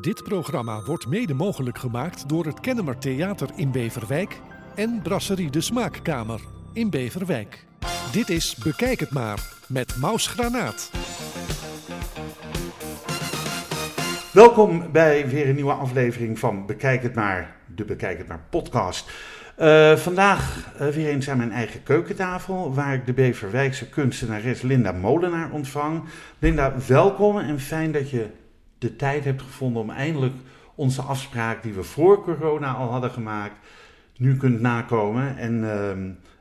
Dit programma wordt mede mogelijk gemaakt door het Kennemer Theater in Beverwijk en Brasserie de Smaakkamer in Beverwijk. Dit is Bekijk het maar met Maus Granaat. Welkom bij weer een nieuwe aflevering van Bekijk het maar, de Bekijk het maar podcast. Uh, vandaag uh, weer eens aan mijn eigen keukentafel, waar ik de Beverwijkse kunstenares Linda Molenaar ontvang. Linda, welkom en fijn dat je de tijd hebt gevonden om eindelijk onze afspraak die we voor corona al hadden gemaakt, nu kunt nakomen. En uh,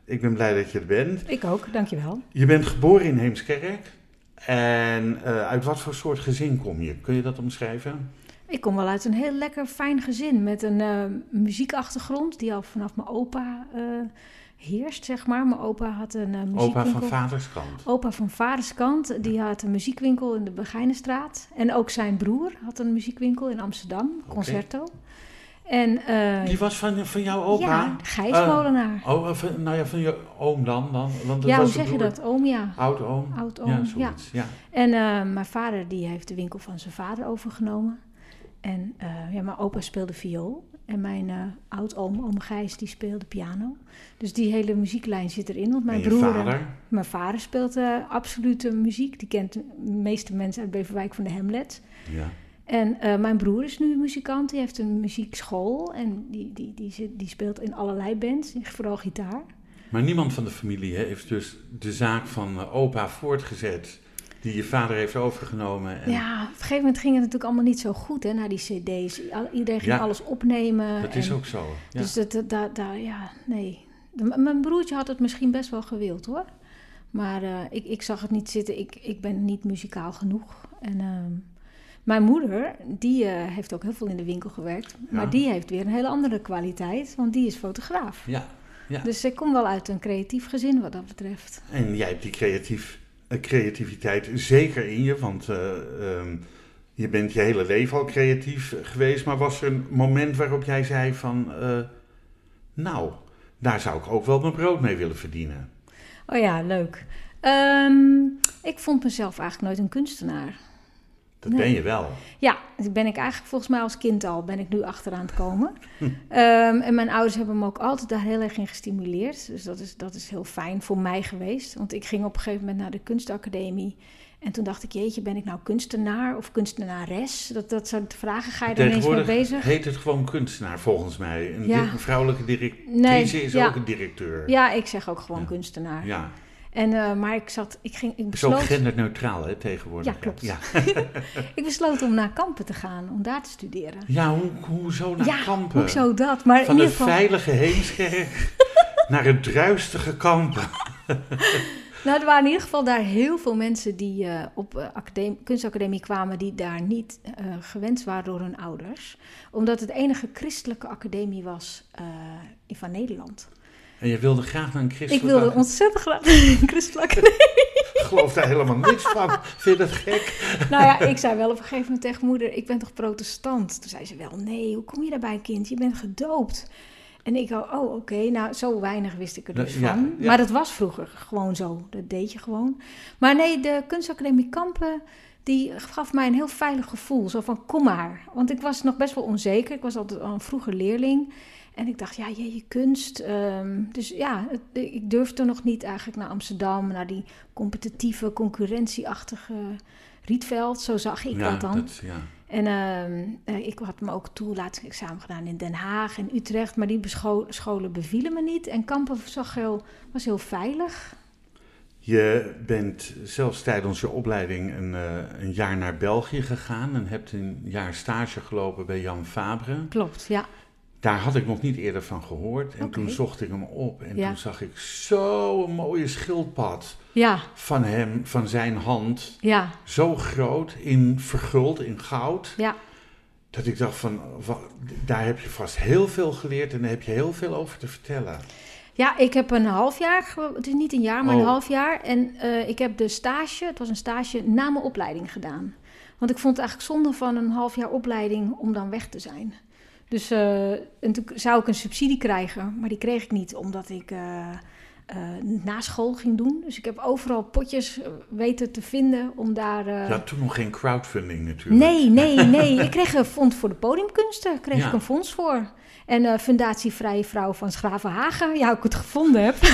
ik ben blij dat je er bent. Ik ook, dankjewel. Je bent geboren in Heemskerk. En uh, uit wat voor soort gezin kom je? Kun je dat omschrijven? Ik kom wel uit een heel lekker fijn gezin met een uh, muziekachtergrond die al vanaf mijn opa uh, heerst, zeg maar. Mijn opa had een uh, muziekwinkel. Opa van vaders kant? Opa van vaders kant, die had een muziekwinkel in de Begijnenstraat. En ook zijn broer had een muziekwinkel in Amsterdam, Concerto. Okay. En, die was van, van jouw opa? Ja, Gijs Molenaar. oh, van, nou ja, van je oom dan? dan want ja, was hoe zeg je dat? Oom, ja. Oud oom? Oud oom, ja. Zoiets, ja. En mijn vader die heeft de winkel van zijn vader overgenomen. En ja, mijn opa speelde viool. En mijn uh, oud-oom, oom Gijs, die speelde piano. Dus die hele muzieklijn zit erin. Want mijn en broer... vader? Mijn vader speelt uh, absolute muziek. Die kent de meeste mensen uit Beverwijk van de Hamlet. Ja. En mijn broer is nu muzikant. Die heeft een muziekschool. En die, die, die, die, die speelt in allerlei bands. Vooral gitaar. Maar niemand van de familie heeft dus de zaak van opa voortgezet die je vader heeft overgenomen. En... Ja, op een gegeven moment ging het natuurlijk allemaal niet zo goed hè, na die cd's. Iedereen ging ja, alles opnemen. Dat is ook zo. Ja. Dus dat, dat, dat, dat, ja, nee. Mijn broertje had het misschien best wel gewild hoor. Maar uh, ik, ik zag het niet zitten. Ik, ik ben niet muzikaal genoeg. En uh, mijn moeder, die uh, heeft ook heel veel in de winkel gewerkt. Maar die heeft weer een hele andere kwaliteit, want die is fotograaf. Ja. Ja. Dus ik kom wel uit een creatief gezin wat dat betreft. En jij hebt die creatief creativiteit zeker in je, want uh, um, je bent je hele leven al creatief geweest. Maar was er een moment waarop jij zei van, uh, nou, daar zou ik ook wel mijn brood mee willen verdienen? Oh ja, leuk. Um, ik vond mezelf eigenlijk nooit een kunstenaar. Dat nee. ben je wel. Ja, dat ben ik eigenlijk volgens mij als kind al, ben ik nu achteraan het komen. Hm. um, en mijn ouders hebben me ook altijd daar heel erg in gestimuleerd. Dus dat is, dat is heel fijn voor mij geweest. Want ik ging op een gegeven moment naar de kunstacademie. En toen dacht ik, jeetje, ben ik nou kunstenaar of kunstenares? Dat, dat soort vragen ga je er ineens mee bezig. heet het gewoon kunstenaar volgens mij. Een, ja. vrouwelijke directrice nee, is ja. ook een directeur. Ja, ik zeg ook gewoon ja. kunstenaar. Ja. En, uh, maar ik zat, ik ging, ik besloot... Zo genderneutraal, hè, tegenwoordig. Ja, klopt. Ja. ik besloot om naar Kampen te gaan, om daar te studeren. Ja, hoe, hoezo naar ja, Kampen? hoezo dat? Maar Van in het ieder geval... veilige Heemskerk naar het druistige Kampen. nou, er waren in ieder geval daar heel veel mensen die uh, op uh, academie, kunstacademie kwamen... die daar niet gewenst waren door hun ouders. Omdat het enige christelijke academie was van Nederland. En je wilde graag naar een christelijke... Ik wilde ontzettend graag naar een christelijke. Ik geloof daar helemaal niks van. Vind je dat gek? Nou ja, ik zei wel op een gegeven moment tegen moeder... ik ben toch protestant? Toen zei ze wel, nee, hoe kom je daarbij kind? Je bent gedoopt. En ik oh, oh oké, okay. nou zo weinig wist ik er dus ja, van. ja. Maar dat was vroeger gewoon zo, dat deed je gewoon. Maar nee, de kunstacademie Kampen... die gaf mij een heel veilig gevoel. Zo van, kom maar. Want ik was nog best wel onzeker. Ik was altijd al een vroege leerling... En ik dacht, ja, je, je kunst. Um, dus ja, het, ik durfde nog niet eigenlijk naar Amsterdam, naar die competitieve, concurrentieachtige Rietveld. Zo zag ik ja, dat dan. Dat, ja. En uh, ik had me ook toelatingsexamen gedaan in Den Haag en Utrecht, maar die scholen bevielen me niet. En Kampen zag heel, was heel veilig. Je bent zelfs tijdens je opleiding een, uh, een jaar naar België gegaan en hebt een jaar stage gelopen bij Jan Fabre. Klopt, ja. Daar had ik nog niet eerder van gehoord. En okay. toen zocht ik hem op. En Ja. toen zag ik zo'n mooie schildpad Ja, van hem, van zijn hand. ja, Zo groot, in verguld, in goud. ja. Dat ik dacht van, daar heb je vast heel veel geleerd en daar heb je heel veel over te vertellen. Ja, ik heb een half jaar, het is niet een jaar, maar een Oh. half jaar. En eh, ik heb de stage, het was een stage, na mijn opleiding gedaan. Want ik vond het eigenlijk zonde van een half jaar opleiding om dan weg te zijn. Dus eh, en toen zou ik een subsidie krijgen, maar die kreeg ik niet omdat ik eh, eh, na school ging doen. Dus ik heb overal potjes eh, weten te vinden om daar... eh, had toen nog geen crowdfunding natuurlijk. Nee, nee, nee. Ik kreeg een fonds voor de podiumkunsten. Kreeg Ja. ik een fonds voor. En eh Fundatie Vrije Vrouw van Schravenhagen. Ja, ik het gevonden heb.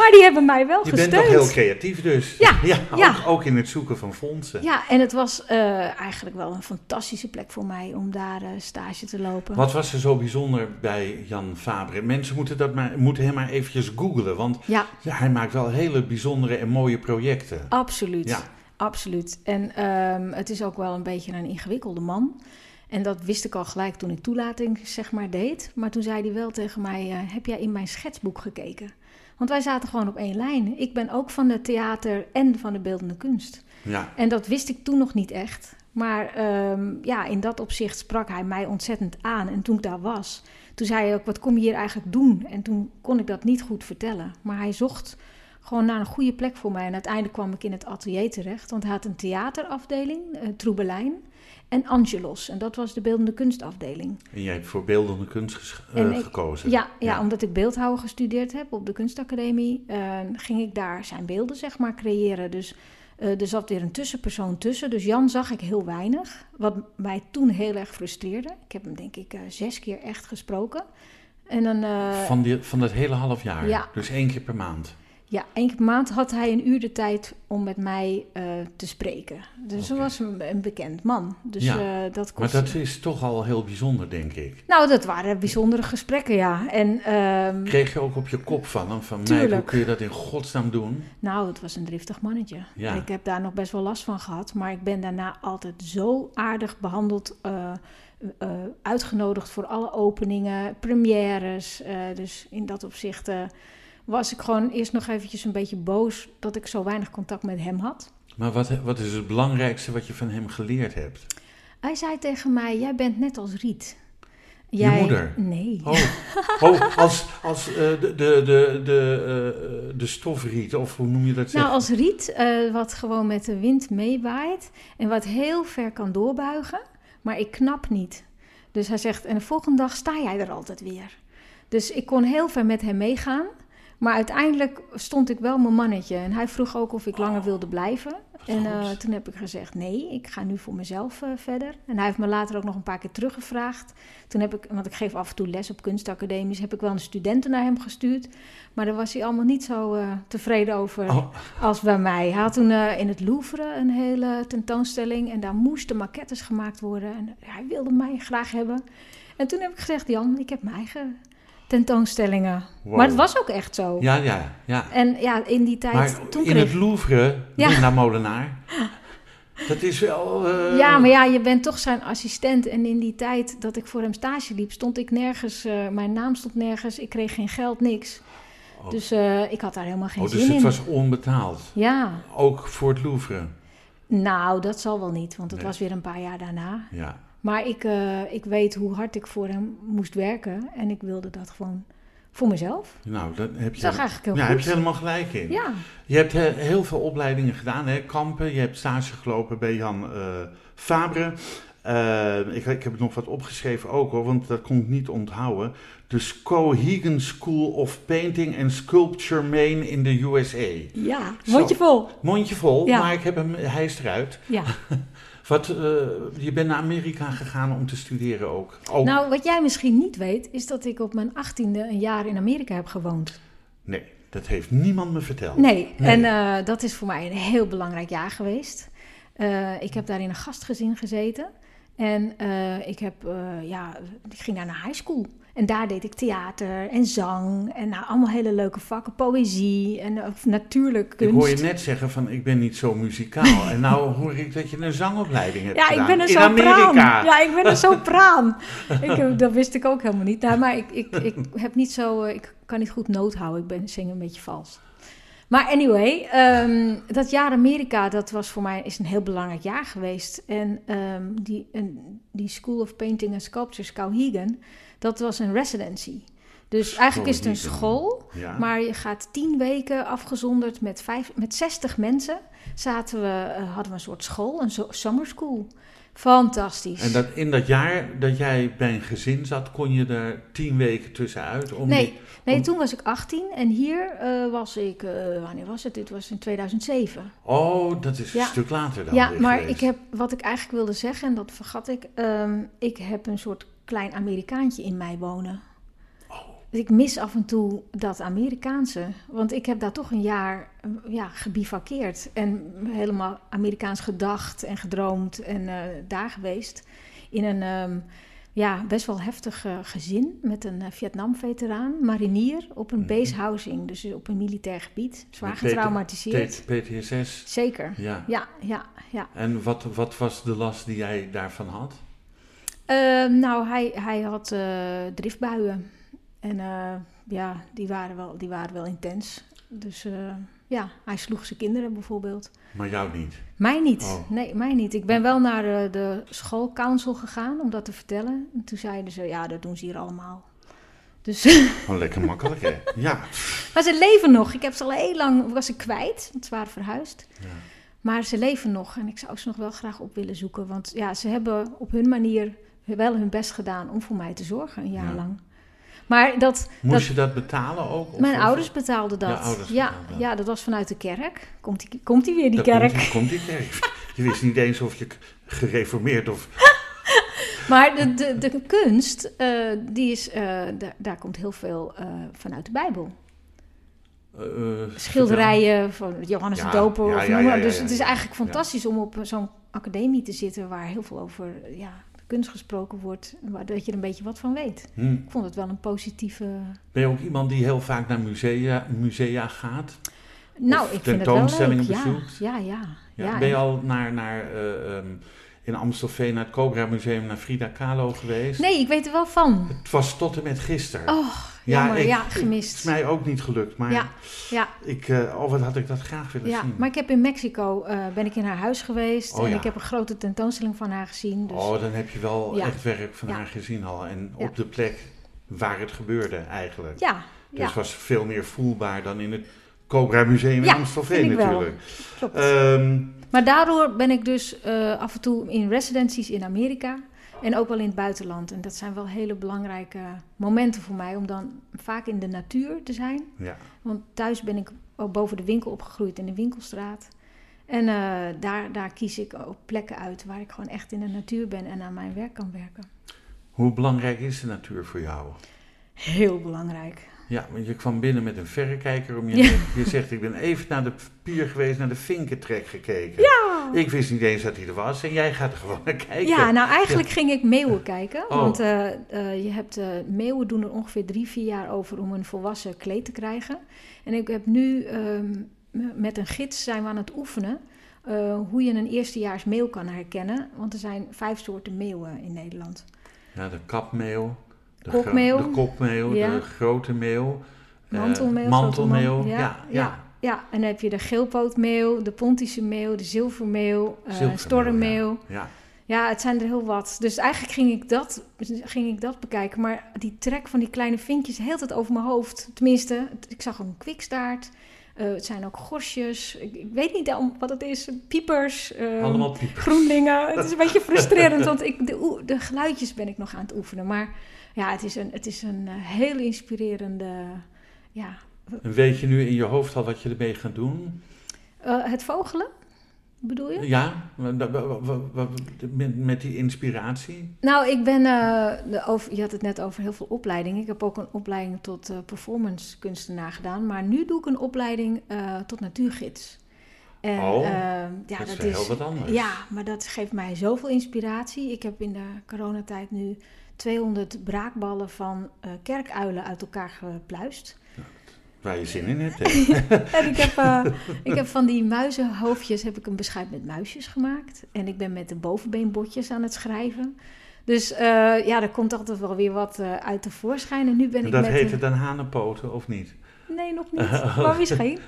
maar die hebben mij wel Je gesteund. bent toch heel creatief dus. Ja, ook, ja. ook in het zoeken van fondsen. Ja, en het was eh, eigenlijk wel een fantastische plek voor mij om daar eh, stage te lopen. Wat was er zo bijzonder bij Jan Fabre? Mensen moeten, dat maar, moeten hem maar eventjes googlen, want Ja, ja, hij maakt wel hele bijzondere en mooie projecten. absoluut. Ja. Absoluut. En ehm, het is ook wel een beetje een ingewikkelde man. En dat wist ik al gelijk toen ik toelating zeg maar deed. Maar toen zei hij wel tegen mij, eh, heb jij in mijn schetsboek gekeken? Want wij zaten gewoon op één lijn. Ik ben ook van de theater en van de beeldende kunst. Ja. En dat wist ik toen nog niet echt. Maar ehm, ja, in dat opzicht sprak hij mij ontzettend aan. En toen ik daar was, toen zei hij ook, wat kom je hier eigenlijk doen? En toen kon ik dat niet goed vertellen. Maar hij zocht gewoon naar een goede plek voor mij. En uiteindelijk kwam ik in het atelier terecht. Want hij had een theaterafdeling, uh, Troebelijn, en Angelos. En dat was de beeldende kunstafdeling. En jij hebt voor beeldende kunst eh, ik- gekozen. Ja, ja, omdat ik beeldhouwer gestudeerd heb op de kunstacademie, eh, ging ik daar zijn beelden zeg maar creëren. Dus eh, er zat weer een tussenpersoon tussen. Dus Jan zag ik heel weinig, wat mij toen heel erg frustreerde. Ik heb hem denk ik eh, zes keer echt gesproken. En dan, Van, die, van dat hele half jaar. Ja. Dus één keer per maand. Ja, één maand had hij een uur de tijd om met mij eh, te spreken. Dus hij was een, een bekend man. Dus Ja. eh, dat Maar kostte... dat is toch al heel bijzonder, denk ik. Nou, dat waren bijzondere gesprekken, ja. En ehm, Kreeg je ook op je kop van hem, van mij, hoe kun je dat in godsnaam doen? Nou, het was een driftig mannetje. Ja. Ik heb daar nog best wel last van gehad. Maar ik ben daarna altijd zo aardig behandeld. eh, uitgenodigd voor alle openingen, premières. dus in dat opzicht was ik gewoon eerst nog eventjes een beetje boos... dat ik zo weinig contact met hem had. Maar wat, wat is het belangrijkste wat je van hem geleerd hebt? Hij zei tegen mij, jij bent net als Riet. Je moeder? Nee. Oh, oh als, als eh, de, de, de, de, eh, de stofriet, of hoe noem je dat? Nou, zeg? als riet, eh, wat gewoon met de wind meewaait en wat heel ver kan doorbuigen, maar ik knap niet. Dus hij zegt, en de volgende dag sta jij er altijd weer. Dus ik kon heel ver met hem meegaan, maar uiteindelijk stond ik wel mijn mannetje. En hij vroeg ook of ik langer wilde blijven. En eh, toen heb ik gezegd, nee, ik ga nu voor mezelf eh, verder. En hij heeft me later ook nog een paar keer teruggevraagd. Toen heb ik, want ik geef af en toe les op kunstacademies, heb ik wel een studenten naar hem gestuurd. Maar daar was hij allemaal niet zo eh, tevreden over Oh, als bij mij. Hij had toen in het Louvre een hele tentoonstelling en daar moesten maquettes gemaakt worden. En hij wilde mij graag hebben. En toen heb ik gezegd, Jan, ik heb mijn eigen tentoonstellingen. wow. Maar het was ook echt zo. Ja, ja, ja. En ja, in die tijd, Maar toen in kreeg het Louvre, Ja. Linda Molenaar, dat is wel... eh, Ja, maar ja, je bent toch zijn assistent. En in die tijd dat ik voor hem stage liep, stond ik nergens. eh, mijn naam stond nergens. Ik kreeg geen geld, niks. Oh. Dus eh, ik had daar helemaal geen Oh, dus zin het in. was onbetaald. Ja, Ook voor het Louvre. nou, dat zal wel niet, want het Nee. was weer een paar jaar daarna. Ja. Maar ik, eh, ik weet hoe hard ik voor hem moest werken. En ik wilde dat gewoon voor mezelf. Nou, dat heb je, Dat eigenlijk heel ja, goed. heb je helemaal gelijk in. Ja, Je hebt eh, heel veel opleidingen gedaan, hè? Kampen. Je hebt stage gelopen bij Jan eh, Fabre. Ik, ik heb nog wat opgeschreven ook hoor, want dat kon ik niet onthouden. De Skowhegan School of Painting and Sculpture Maine in de USA. ja. Mondje vol. Mondje vol, Ja. maar ik heb hem, hij is eruit. Ja. Wat, eh, je bent naar Amerika gegaan om te studeren ook. ook. Nou, wat jij misschien niet weet, is dat ik op mijn achttiende een jaar in Amerika heb gewoond. Nee, dat heeft niemand me verteld. Nee, Nee. en eh, dat is voor mij een heel belangrijk jaar geweest. Eh, ik heb daar in een gastgezin gezeten. En eh, ik, heb, eh, ja, ik ging daar naar high school. En daar deed ik theater en zang. En nou, allemaal hele leuke vakken. Poëzie en eh, natuurlijk Ik kunst. hoor je net zeggen van ik ben niet zo muzikaal. en nou hoor ik dat je een zangopleiding hebt Ja, gedaan. ik ben een in sopraan. Amerika. Ja, ik ben een sopraan. ik, heb- dat wist ik ook helemaal niet. Nou, maar ik, ik, ik heb niet zo, eh, ik kan niet goed noot houden. Ik ben zing een beetje vals. Maar anyway, ehm, dat jaar Amerika, dat was voor mij is een heel belangrijk jaar geweest. En ehm, die, en die School of Painting and Sculpture, Skowhegan, dat was een residency. Dus eigenlijk is het een school, Ja. maar je gaat tien weken afgezonderd met, vijf, met 60 mensen. Zaten we, eh, hadden we een soort school, een summer school. Fantastisch. En dat, in dat jaar dat jij bij een gezin zat, kon je er tien weken tussenuit? Om nee, die- nee om- toen was ik 18 en hier eh, was ik, eh, wanneer was het? Dit was in 2007. Oh, dat is Ja. een stuk later dan Ja, maar geweest. ik heb, wat ik eigenlijk wilde zeggen, en dat vergat ik, ehm, ik heb een soort klein Amerikaantje in mij wonen. Oh. Ik mis af en toe dat Amerikaanse, want ik heb daar toch een jaar eh, ja, gebivakkeerd en helemaal Amerikaans gedacht en gedroomd en eh, daar geweest. In een ehm, ja, best wel heftig eh, gezin met een Vietnam-veteraan, marinier, op een Mhm. base housing, dus op een militair gebied, zwaar getraumatiseerd. PTSS. Zeker, Ja. ja, ja, ja. En wat, wat was de last die jij daarvan had? Ehm, nou, hij, hij had eh, driftbuien. En eh, ja, die waren, wel, die waren wel intens. Dus eh, ja, hij sloeg zijn kinderen bijvoorbeeld. Maar jou niet. Mij niet. Oh. Nee, mij niet. Ik ben wel naar eh, de schoolcouncil gegaan om dat te vertellen. En toen zeiden ze, ja, dat doen ze hier allemaal. Dus, Gewoon lekker makkelijk, hè? Ja. maar ze leven nog. Ik heb ze al heel lang, was ik kwijt, want ze waren verhuisd. Ja. Maar ze leven nog en ik zou ze nog wel graag op willen zoeken. Want ja, ze hebben op hun manier wel hun best gedaan om voor mij te zorgen, een jaar Ja. lang. Maar dat, Moest dat je dat betalen ook? Of- mijn of- ouders betaalden dat. Ja, dat. ja, dat was vanuit de kerk. Komt die, komt die weer, die Daar kerk. Komt, komt die kerk. Je wist niet eens of je gereformeerd of... Maar de, de, de kunst, eh, die is, eh, da- daar komt heel veel eh, vanuit de Bijbel. Schilderijen van Johannes Ja, de Doper. of ja, noem maar. ja, dus het is eigenlijk fantastisch om op zo'n academie te zitten... waar heel veel over ja, kunst gesproken wordt. Waar, dat je er een beetje wat van weet. hm. Ik vond het wel een positieve... Ben je ook iemand die heel vaak naar musea, musea gaat? Nou, Of ik vind het wel leuk. Ja, bezoekt? ja, ja. Ja, ja, ben je al naar, naar eh, ehm, in Amstelveen naar het Cobra Museum naar Frida Kahlo geweest? Nee, ik weet er wel van. Het was tot en met gisteren. Oh, jammer. ik- ja, Het gemist. is mij ook niet gelukt, maar Ja, ja, ik, oh, wat had ik dat graag willen ja. zien. Maar ik heb in Mexico, eh, ben ik in haar huis geweest. Oh, en ja. ik heb een grote tentoonstelling van haar gezien. Dus Oh, dan heb je wel Ja. echt werk van Ja. haar gezien al. En Ja. op de plek waar het gebeurde eigenlijk. ja, Dus ja, het was veel meer voelbaar dan in het Cobra Museum Ja, in Amstelveen natuurlijk. klopt. Ehm, Maar daardoor ben ik dus eh, af en toe in residenties in Amerika en ook wel in het buitenland. En dat zijn wel hele belangrijke momenten voor mij om dan vaak in de natuur te zijn. ja. Want thuis ben ik ook boven de winkel opgegroeid in de winkelstraat. En eh, daar, daar kies ik ook plekken uit waar ik gewoon echt in de natuur ben en aan mijn werk kan werken. Hoe belangrijk is de natuur voor jou? Heel belangrijk. Ja, want je kwam binnen met een verrekijker om je Ja. Je zegt, ik ben even naar de pier geweest, naar de vinkentrek gekeken. Ja! Ik wist niet eens dat hij er was en jij gaat er gewoon naar kijken. Ja, nou eigenlijk ging ik meeuwen kijken. Oh. Want eh, eh, je hebt, eh, meeuwen doen er ongeveer drie, vier jaar over om een volwassen kleed te krijgen. En ik heb nu ehm, met een gids zijn we aan het oefenen hoe je een eerstejaars meeuw kan herkennen. Want er zijn vijf soorten meeuwen in Nederland. Ja, de kapmeeuw. De Kopmeeuw. gro- De Ja. de grote meeuw. eh, Mantelmeeuw. mantelmeeuw, grote man- ja, ja. ja. en dan heb je de geelpootmeeuw, de pontische meeuw, de zilvermeeuw, eh Zilvermeeuw, stormmeeuw. Ja. Ja, het zijn er heel wat. Dus eigenlijk ging ik dat, ging ik dat bekijken. Maar die trek van die kleine vinkjes hele tijd over mijn hoofd. Tenminste, het- ik zag ook een kwikstaart. Eh, het zijn ook gorsjes. Ik, ik weet niet wat het is. Piepers. eh, Allemaal piepers. Groenlingen. Het is een beetje frustrerend, want ik, de, de geluidjes ben ik nog aan het oefenen. Maar ja, het is een, het is een eh, heel inspirerende... Ja, En weet je nu in je hoofd al wat je ermee gaat doen? eh, het vogelen, bedoel je? Ja, met, die inspiratie. Nou, ik ben, eh, over, je had het net over heel veel opleidingen. Ik heb ook een opleiding tot eh, performance kunstenaar gedaan. Maar nu doe ik een opleiding tot natuurgids. En, Oh, ja, dat is heel wat anders. Ja, maar dat geeft mij zoveel inspiratie. Ik heb in de coronatijd nu 200 braakballen van eh, kerkuilen uit elkaar gepluist. Waar je zin in hebt. En ik heb, eh, ik heb van die muizenhoofdjes heb ik een beschrijf met muisjes gemaakt. En ik ben met de bovenbeenbotjes aan het schrijven. Dus eh, ja, er komt altijd wel weer wat eh, uit tevoorschijn. En nu ben ik dat met... heette een- dan hanenpoten, of niet? Nee, nog niet. Maar misschien.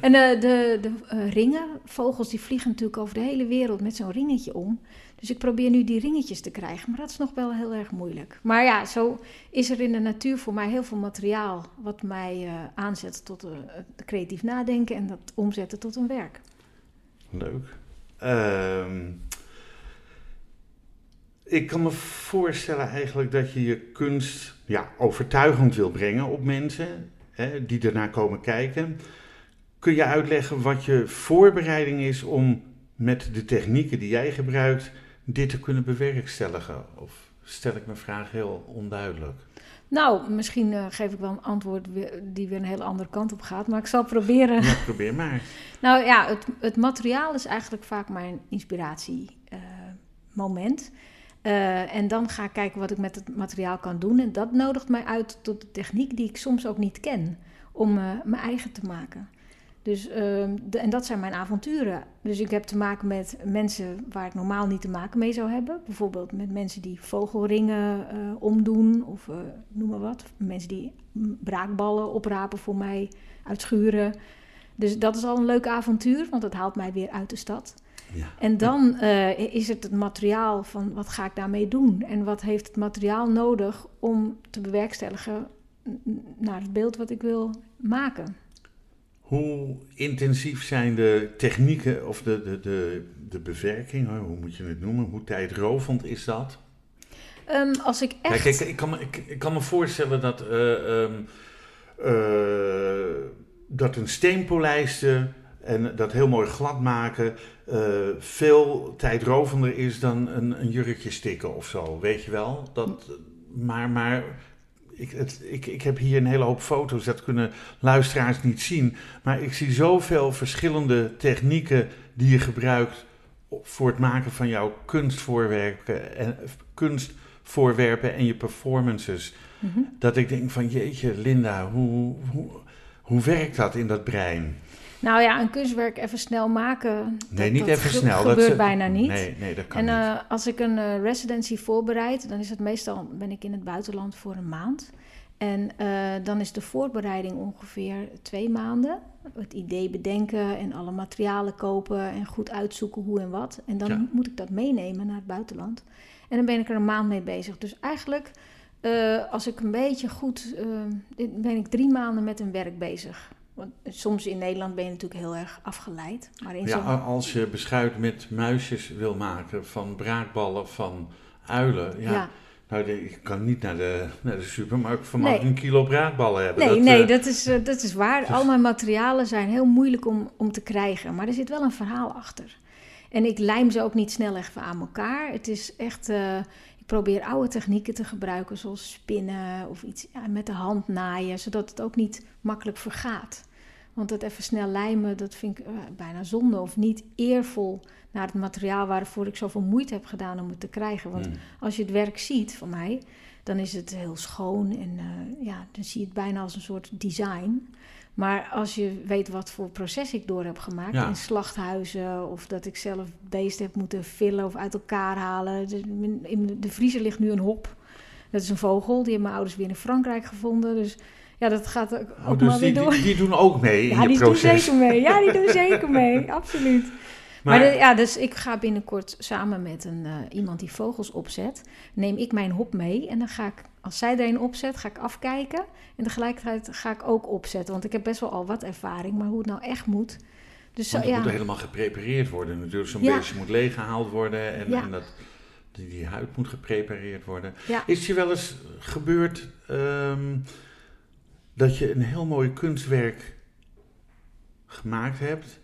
En de, de ringen, vogels die vliegen natuurlijk over de hele wereld met zo'n ringetje om. Dus ik probeer nu die ringetjes te krijgen, maar dat is nog wel heel erg moeilijk. Maar ja, zo is er in de natuur voor mij heel veel materiaal wat mij eh, aanzet tot eh, creatief nadenken en dat omzetten tot een werk. Leuk. Ehm, ik kan me voorstellen eigenlijk dat je je kunst ja, overtuigend wil brengen op mensen hè, die ernaar komen kijken. Kun je uitleggen wat je voorbereiding is om met de technieken die jij gebruikt dit te kunnen bewerkstelligen? Of stel ik mijn vraag heel onduidelijk? Nou, misschien uh, geef ik wel een antwoord die weer een hele andere kant op gaat, maar ik zal proberen. Ja, probeer maar. nou ja, het, het, materiaal is eigenlijk vaak mijn inspiratiemoment. Uh, uh, en dan ga ik kijken wat ik met het materiaal kan doen. En dat nodigt mij uit tot de techniek die ik soms ook niet ken, om mijn eigen te maken. Dus, ehm, de, en dat zijn mijn avonturen. Dus ik heb te maken met mensen waar ik normaal niet te maken mee zou hebben. Bijvoorbeeld met mensen die vogelringen uh, omdoen of uh, noem maar wat. Mensen die braakballen oprapen voor mij uit schuren. Dus dat is al een leuk avontuur, want dat haalt mij weer uit de stad. Ja. En dan uh, is het het materiaal van wat ga ik daarmee doen? En wat heeft het materiaal nodig om te bewerkstelligen naar het beeld wat ik wil maken? Hoe intensief zijn de technieken of de, de, de, de bewerking, hoe moet je het noemen? Hoe tijdrovend is dat? Um, als ik echt... Kijk, ik, ik, kan me, ik, ik, kan me voorstellen dat, uh, um, uh, dat een steenpolijsten en dat heel mooi glad maken uh, veel tijdrovender is dan een, een jurkje stikken of zo, weet je wel? Dat, maar, maar ik, het, ik, ik heb hier een hele hoop foto's, dat kunnen luisteraars niet zien. Maar ik zie zoveel verschillende technieken die je gebruikt voor het maken van jouw kunstvoorwerpen en, kunstvoorwerpen en je performances. Mhm. Dat ik denk van jeetje, Linda, hoe, hoe, hoe werkt dat in dat brein? Nou ja, een kunstwerk even snel maken. Nee, niet even snel. Dat gebeurt bijna niet. Nee, nee, dat kan en uh, als ik een uh, residency voorbereid, dan is het meestal ben ik in het buitenland voor een maand. En uh, dan is de voorbereiding ongeveer twee maanden. Het idee bedenken en alle materialen kopen en goed uitzoeken hoe en wat. En dan ja. moet ik dat meenemen naar het buitenland. En dan ben ik er een maand mee bezig. Dus eigenlijk, als ik een beetje goed, ben ik drie maanden met een werk bezig. Want soms in Nederland ben je natuurlijk heel erg afgeleid. Maar in ja, als je beschuit met muisjes wil maken van braakballen van uilen. Ja, ja. Nou, ik kan niet naar de, naar de supermarkt van nee. een kilo braakballen hebben. Nee, dat, nee, uh, dat, is, uh, dat is waar. Dus... Al mijn materialen zijn heel moeilijk om, om te krijgen. Maar er zit wel een verhaal achter. En ik lijm ze ook niet snel even aan elkaar. Het is echt... Uh, ik probeer oude technieken te gebruiken, zoals spinnen of iets ja, met de hand naaien, zodat het ook niet makkelijk vergaat. Want het even snel lijmen, dat vind ik uh, bijna zonde of niet eervol naar het materiaal waarvoor ik zoveel moeite heb gedaan om het te krijgen. Want mm. als je het werk ziet van mij, dan is het heel schoon en uh, ja, dan zie je het bijna als een soort design. Maar als je weet wat voor proces ik door heb gemaakt ja. in slachthuizen of dat ik zelf beesten heb moeten villen of uit elkaar halen. Dus in de vriezer ligt nu een hop. Dat is een vogel, die hebben mijn ouders weer in Frankrijk gevonden. Dus ja, dat gaat ook, oh, dus maar die, door. Die, die, doen ook mee ja, in je proces? Die doen zeker mee. Ja, die doen zeker mee. Absoluut. Maar, maar de, ja, dus ik ga binnenkort samen met een, uh, iemand die vogels opzet, neem ik mijn hop mee. En dan ga ik, als zij er een opzet, ga ik afkijken. En tegelijkertijd ga ik ook opzetten. Want ik heb best wel al wat ervaring, maar hoe het nou echt moet. Dus want het ja. moet helemaal geprepareerd worden. Natuurlijk, zo'n ja. beestje moet leeggehaald worden. En, ja. en dat, die, die, huid moet geprepareerd worden. Is je wel eens gebeurd um, dat je een heel mooi kunstwerk gemaakt hebt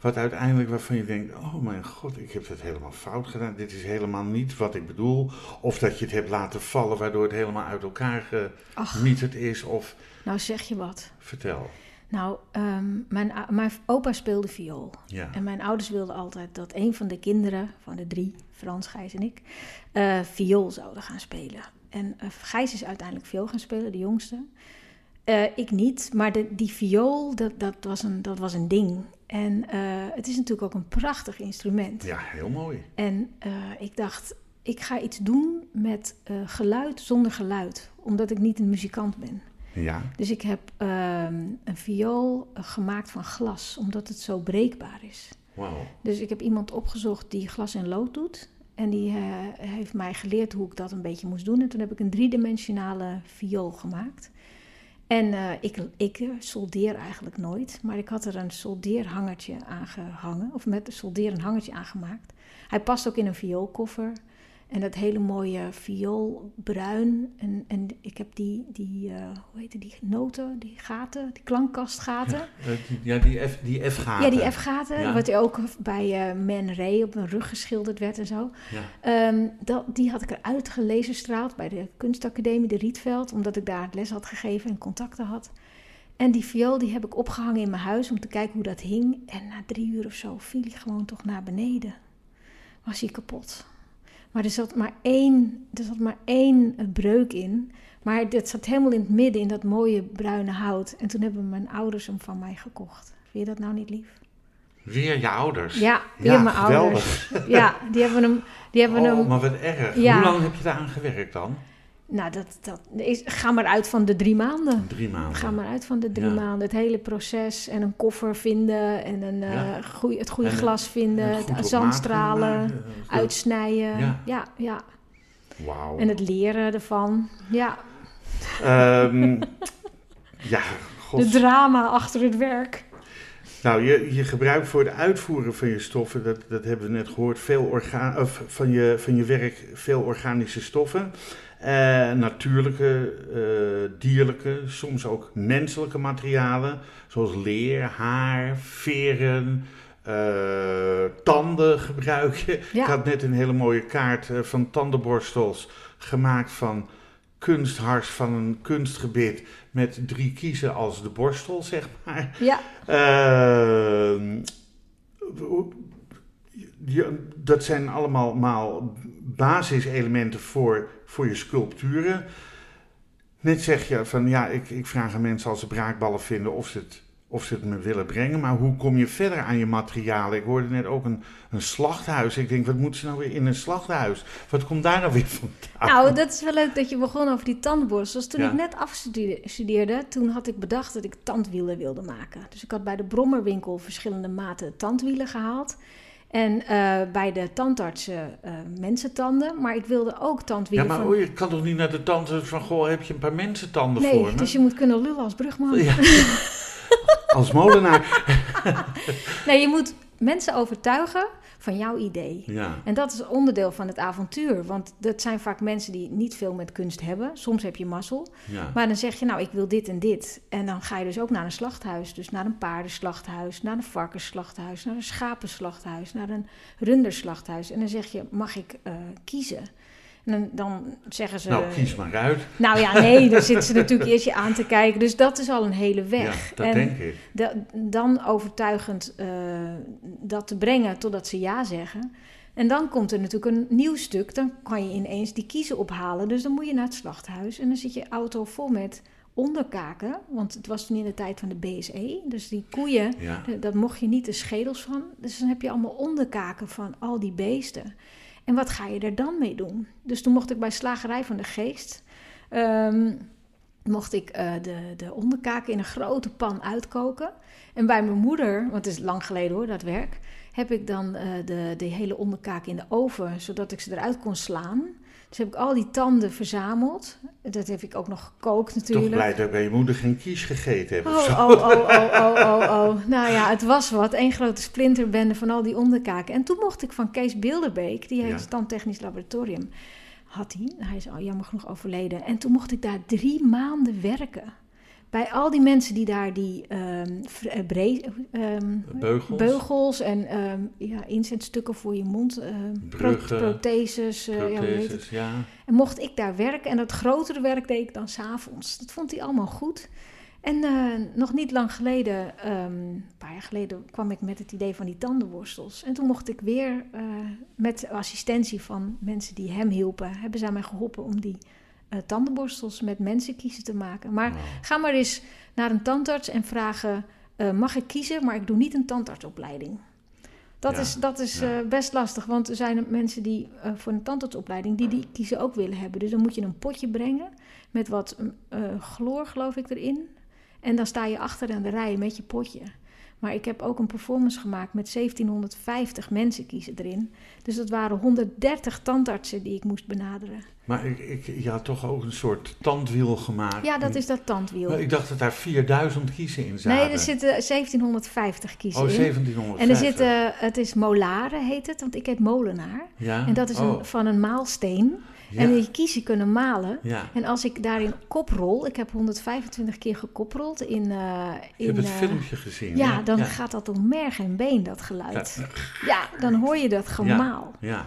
wat uiteindelijk waarvan je denkt: oh mijn god, ik heb het helemaal fout gedaan. Dit is helemaal niet wat ik bedoel. Of dat je het hebt laten vallen, waardoor het helemaal uit elkaar gemieterd is. Of... Nou, zeg je wat. Vertel. Nou, um, mijn, mijn opa speelde viool. Ja. En mijn ouders wilden altijd dat een van de kinderen, van de drie, Frans, Gijs en ik, uh, viool zouden gaan spelen. En uh, Gijs is uiteindelijk viool gaan spelen, de jongste. Uh, ik niet, maar de, die viool, dat, dat, was een, dat was een ding. En uh, het is natuurlijk ook een prachtig instrument. Ja, heel mooi. En uh, ik dacht, ik ga iets doen met geluid zonder geluid, omdat ik niet een muzikant ben. Ja. Dus ik heb een viool gemaakt van glas, omdat het zo breekbaar is. Wow. Dus ik heb iemand opgezocht die glas en lood doet. En die heeft mij geleerd hoe ik dat een beetje moest doen. En toen heb ik een driedimensionale viool gemaakt. En uh, ik, ik soldeer eigenlijk nooit, maar ik had er een soldeerhangertje aan gehangen, of met een hangertje aangemaakt. Hij past ook in een vioolkoffer. En dat hele mooie vioolbruin. En, en ik heb die, die uh, hoe heet die noten, die gaten, die klankkastgaten. Ja, die, ja, die F, die F-gaten. Ja, die F-gaten. Ja. Wat ook bij uh, Man Ray op een rug geschilderd werd en zo. Ja. Um, dat, die had ik eruit gelezenstraald bij de kunstacademie de Rietveld. Omdat ik daar les had gegeven en contacten had. En die viool die heb ik opgehangen in mijn huis om te kijken hoe dat hing. En na drie uur of zo viel hij gewoon toch naar beneden. Was hij kapot. Maar er zat maar één, er zat maar één breuk in. Maar dat zat helemaal in het midden, in dat mooie bruine hout. En toen hebben mijn ouders hem van mij gekocht. Vind je dat nou niet lief? Weer je ouders? Ja, weer mijn ouders. Ja, die hebben hem... Die hebben oh, hem, maar wat erg. Hoe lang heb je daar aan gewerkt dan? Nou, dat, dat is, ga maar uit van de drie maanden. Drie maanden. Ga maar uit van de drie maanden. Het hele proces en een koffer vinden en een, uh, goeie, het goede glas vinden, het zandstralen, uitsnijden. Ja, ja. ja. Wauw. En het leren ervan. Ja. Um, ja, God. De drama achter het werk. Nou, je, je gebruikt voor het uitvoeren van je stoffen, dat, dat hebben we net gehoord, veel orgaan, of van, je, van je werk veel organische stoffen. Uh, natuurlijke, uh, dierlijke, soms ook menselijke materialen, zoals leer, haar, veren, uh, tanden gebruik je. Ja. Ik had net een hele mooie kaart van tandenborstels gemaakt van kunsthars van een kunstgebit met drie kiezen als de borstel, zeg maar. Ja. Ehm, dat zijn allemaal basiselementen voor, voor je sculpturen. Net zeg je van ja, ik, ik vraag aan mensen als ze braakballen vinden of ze, het, of ze het me willen brengen. Maar hoe kom je verder aan je materialen? Ik hoorde net ook een, een slachthuis. Ik denk, wat moeten ze nou weer in een slachthuis? Wat komt daar nou weer vandaan? Nou, dat is wel leuk dat je begon over die tandborstels. Toen ik net afstudeerde, toen had ik bedacht dat ik tandwielen wilde maken. Dus ik had bij de Brommerwinkel verschillende maten tandwielen gehaald. En uh, bij de tandartsen uh, mensentanden. Maar ik wilde ook tandwielen. Ja, maar van... je kan toch niet naar de tandarts van... Goh, heb je een paar mensentanden nee, voor me? dus je moet kunnen lullen als brugman. Ja. als molenaar. nee, je moet mensen overtuigen van jouw idee. Ja. En dat is onderdeel van het avontuur. Want dat zijn vaak mensen die niet veel met kunst hebben. Soms heb je mazzel. Ja. Maar dan zeg je, nou, ik wil dit en dit. En dan ga je dus ook naar een slachthuis. Dus naar een paardenslachthuis, naar een varkensslachthuis, naar een schapenslachthuis, naar een runderslachthuis. En dan zeg je, mag ik uh, kiezen? En dan, zeggen ze... Nou, kies maar uit. Nou ja, nee, dan zitten ze natuurlijk eerst je aan te kijken. Dus dat is al een hele weg. Ja, dat en denk ik. dan overtuigend uh, dat te brengen totdat ze ja zeggen. En dan komt er natuurlijk een nieuw stuk. Dan kan je ineens die kiezen ophalen. Dus dan moet je naar het slachthuis. En dan zit je auto vol met onderkaken. Want het was toen in de tijd van de BSE. Dus die koeien, ja. daar mocht je niet de schedels van. Dus dan heb je allemaal onderkaken van al die beesten. En wat ga je er dan mee doen? Dus toen mocht ik bij Slagerij van de Geest. Um, mocht ik uh, de, de in een grote pan uitkoken. En bij mijn moeder, want het is lang geleden hoor, dat werk, heb ik dan uh, de, de hele onderkaken in de oven, zodat ik ze eruit kon slaan. Dus heb ik al die tanden verzameld. Dat heb ik ook nog gekookt natuurlijk. Toch blij dat ik bij je moeder geen kies gegeten heb oh, of zo. Oh, oh, oh, oh, oh, oh. Nou ja, het was wat. Eén grote splinterbende van al die onderkaken. En toen mocht ik van Kees Bilderbeek, die heeft het tandtechnisch laboratorium, had hij. Hij is al jammer genoeg overleden. En toen mocht ik daar drie maanden werken bij al die mensen die daar die um, um, beugels. beugels. en um, ja, inzetstukken voor je mond, Bruggen, protheses. Uh, protheses ja, ja. En mocht ik daar werken en dat grotere werk deed ik dan s'avonds. Dat vond hij allemaal goed. En uh, nog niet lang geleden, een paar jaar geleden, kwam ik met het idee van die tandenworstels. En toen mocht ik weer met assistentie van mensen die hem hielpen, hebben zij mij geholpen om die uh, tandenborstels met mensen kiezen te maken. Maar Wow. ga maar eens naar een tandarts en vragen: uh, mag ik kiezen, maar ik doe niet een tandartsopleiding. Dat Ja, is, dat is ja. eh, best lastig, want er zijn mensen die eh, voor een tandartsopleiding die die kiezen ook willen hebben. Dus dan moet je een potje brengen met wat eh, chloor, geloof ik, erin. En dan sta je achter aan de rij met je potje. Maar ik heb ook een performance gemaakt met 1750 mensen kiezen erin. Dus dat waren 130 tandartsen die ik moest benaderen. Maar ik, ik, je had toch ook een soort tandwiel gemaakt? Ja, dat is dat tandwiel. Maar ik dacht dat daar 4000 kiezen in zaten. Nee, er zitten 1750 kiezen Oh, in. 1750. En er zitten, het is molaren heet het, want ik heet molenaar. Ja? En dat is oh, een, van een maalsteen. Ja. En die kiezen kunnen malen. ja. En als ik daarin koprol, ik heb 125 keer gekoprold in... Ik in heb het eh, filmpje gezien. Ja, dan ja. gaat dat door merg en been, dat geluid. Ja. Dan hoor je dat gemaal. Ja.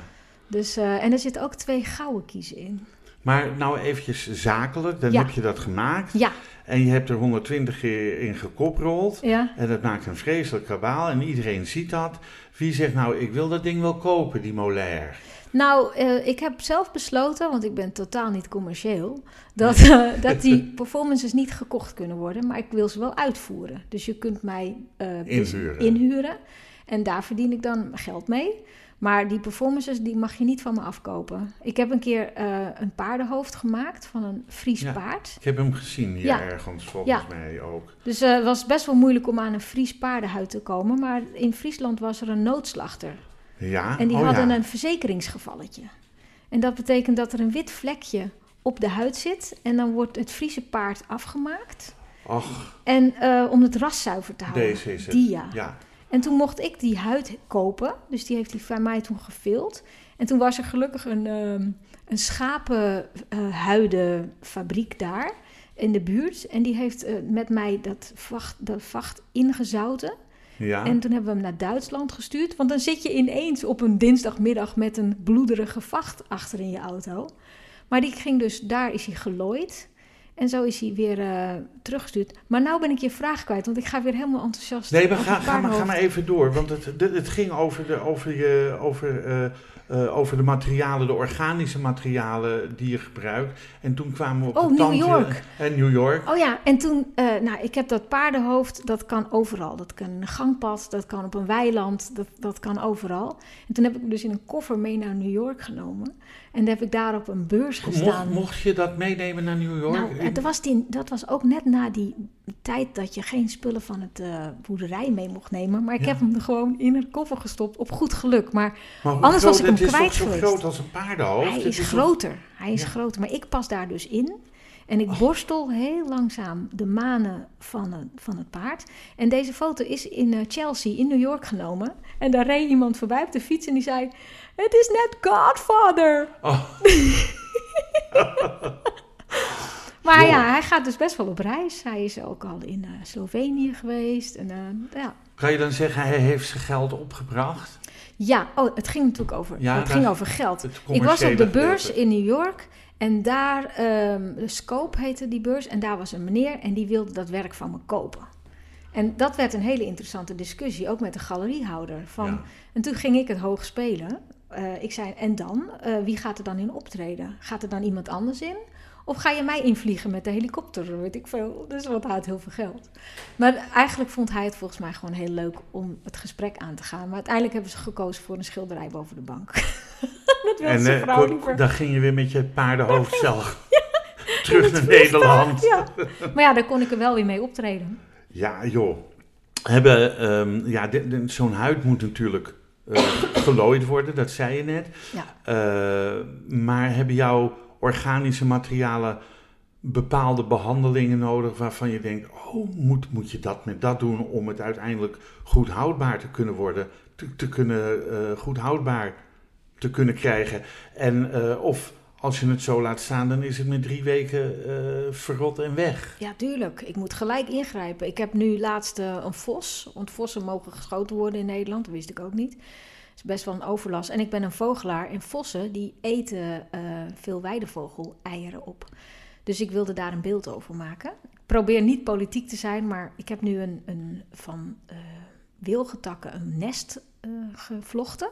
Dus, eh, en er zitten ook twee gouden kiezen in. Maar nou eventjes zakelijk, dan heb je dat gemaakt. Ja, En je hebt er 120 keer in gekoprold. ja. En dat maakt een vreselijk kabaal en iedereen ziet dat. Wie zegt nou, ik wil dat ding wel kopen, die molair? Nou, eh, ik heb zelf besloten, want ik ben totaal niet commercieel, dat, eh, dat die performances niet gekocht kunnen worden, maar ik wil ze wel uitvoeren. Dus je kunt mij eh, Inhuren. inhuren en daar verdien ik dan geld mee. Maar die performances die mag je niet van me afkopen. Ik heb een keer een paardenhoofd gemaakt van een Fries Ja. paard. Ik heb hem gezien hier Ja. ergens, volgens Ja. mij ook. Dus het was best wel moeilijk om aan een Fries paardenhuid te komen. Maar in Friesland was er een noodslachter. Ja, En die oh, hadden ja. een verzekeringsgevalletje. En dat betekent dat er een wit vlekje op de huid zit. En dan wordt het Friese paard afgemaakt. Ach, En eh, om het ras zuiver te houden. deze is het. Die ja. En toen mocht ik die huid kopen. Dus die heeft hij van mij toen gevild. En toen was er gelukkig een, ehm een schapenhuidenfabriek daar in de buurt. En die heeft eh, met mij dat vacht, dat vacht ingezouten. En toen hebben we hem naar Duitsland gestuurd. Want dan zit je ineens op een dinsdagmiddag met een bloederige vacht achter in je auto. Maar die ging dus, daar is hij gelooid. En zo is hij weer eh, teruggestuurd. Maar nou ben ik je vraag kwijt, want ik ga weer helemaal enthousiast. Nee, maar ga, ga, maar, ga paardenhoofd. maar even door. Want het, het ging over de, over, je, over, eh, eh, over de materialen, de organische materialen die je gebruikt. En toen kwamen we op Oh, New York. En New York. Oh ja, en toen, nou, ik heb dat paardenhoofd, dat kan overal. Dat kan in een gangpad, dat kan op een weiland, dat, dat kan overal. En toen heb ik hem dus in een koffer mee naar New York genomen. En dan heb ik daar op een beurs gestaan. Mocht, mocht je dat meenemen naar New York? Nou, Was, die, dat was ook net na die tijd dat je geen spullen van het eh, boerderij mee mocht nemen. Maar ik Ja. heb hem er gewoon in een koffer gestopt, op goed geluk. Maar anders was ik hem het kwijt is toch zo geweest. groot als een paardenhoofd? hij is toch- groter. Hij is Ja. groter. Maar ik pas daar dus in. En ik borstel heel langzaam de manen van het, van het paard. En deze foto is in eh, Chelsea, in New York genomen. En daar reed iemand voorbij op de fiets en die zei... Het is net Godfather. Oh, Maar Joh. ja, hij gaat dus best wel op reis. Hij is ook al in eh, Slovenië geweest. En, eh, ja. kan je dan zeggen, hij heeft zijn geld opgebracht? ja, oh, het ging natuurlijk over, Ja, het ging over geld. Ik was op de beurs gedeelte. in New York. En daar, ehm, de Scope heette die beurs. En daar was een meneer en die wilde dat werk van me kopen. En dat werd een hele interessante discussie, ook met de galeriehouder. Van, Ja. En toen ging ik het hoog spelen. Eh, ik zei, en dan? Wie gaat er dan in optreden? Gaat er dan iemand anders in? Of ga je mij invliegen met de helikopter? Weet ik veel. Dus wat had heel veel geld. Maar eigenlijk vond hij het volgens mij gewoon heel leuk om het gesprek aan te gaan. Maar uiteindelijk hebben ze gekozen voor een schilderij boven de bank. dat wilde En zijn eh, vrouw liever. dan ging je weer met je paardenhoofd zelf terug naar Nederland. Ja. Maar ja, daar kon ik er wel weer mee optreden. Ja, joh. Hebben, ehm, ja, zo'n huid moet natuurlijk eh, gelooid worden, dat zei je net. Ja. Eh, maar hebben jouw organische materialen bepaalde behandelingen nodig waarvan je denkt, oh, moet, moet je dat met dat doen om het uiteindelijk goed houdbaar te kunnen worden, te, te kunnen, eh, goed houdbaar te kunnen krijgen. En eh, of als je het zo laat staan, dan is het met drie weken eh, verrot en weg. Ja, tuurlijk. Ik moet gelijk ingrijpen. Ik heb nu laatst een vos. Want vossen mogen geschoten worden in Nederland. Dat wist ik ook niet. Is best wel een overlast. En ik ben een vogelaar. En vossen die eten eh, veel weidevogel-eieren op. Dus ik wilde daar een beeld over maken. Ik probeer niet politiek te zijn, maar ik heb nu een, een van eh wilgetakken een nest eh, gevlochten.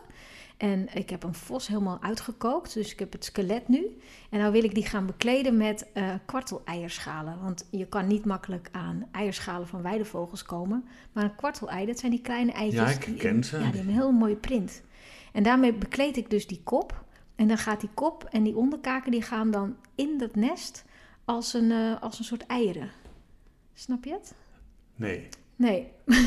En ik heb een vos helemaal uitgekookt, dus ik heb het skelet nu. En nou wil ik die gaan bekleden met eh kwartel-eierschalen. Want je kan niet makkelijk aan eierschalen van weidevogels komen. Maar een kwartelei, dat zijn die kleine eitjes. Ja, ik die- ken ze. Ja, die hebben een heel mooie print. En daarmee bekleed ik dus die kop. En dan gaat die kop en die onderkaken die gaan dan in dat nest als een, eh, als een soort eieren. Snap je het? Nee. Nee.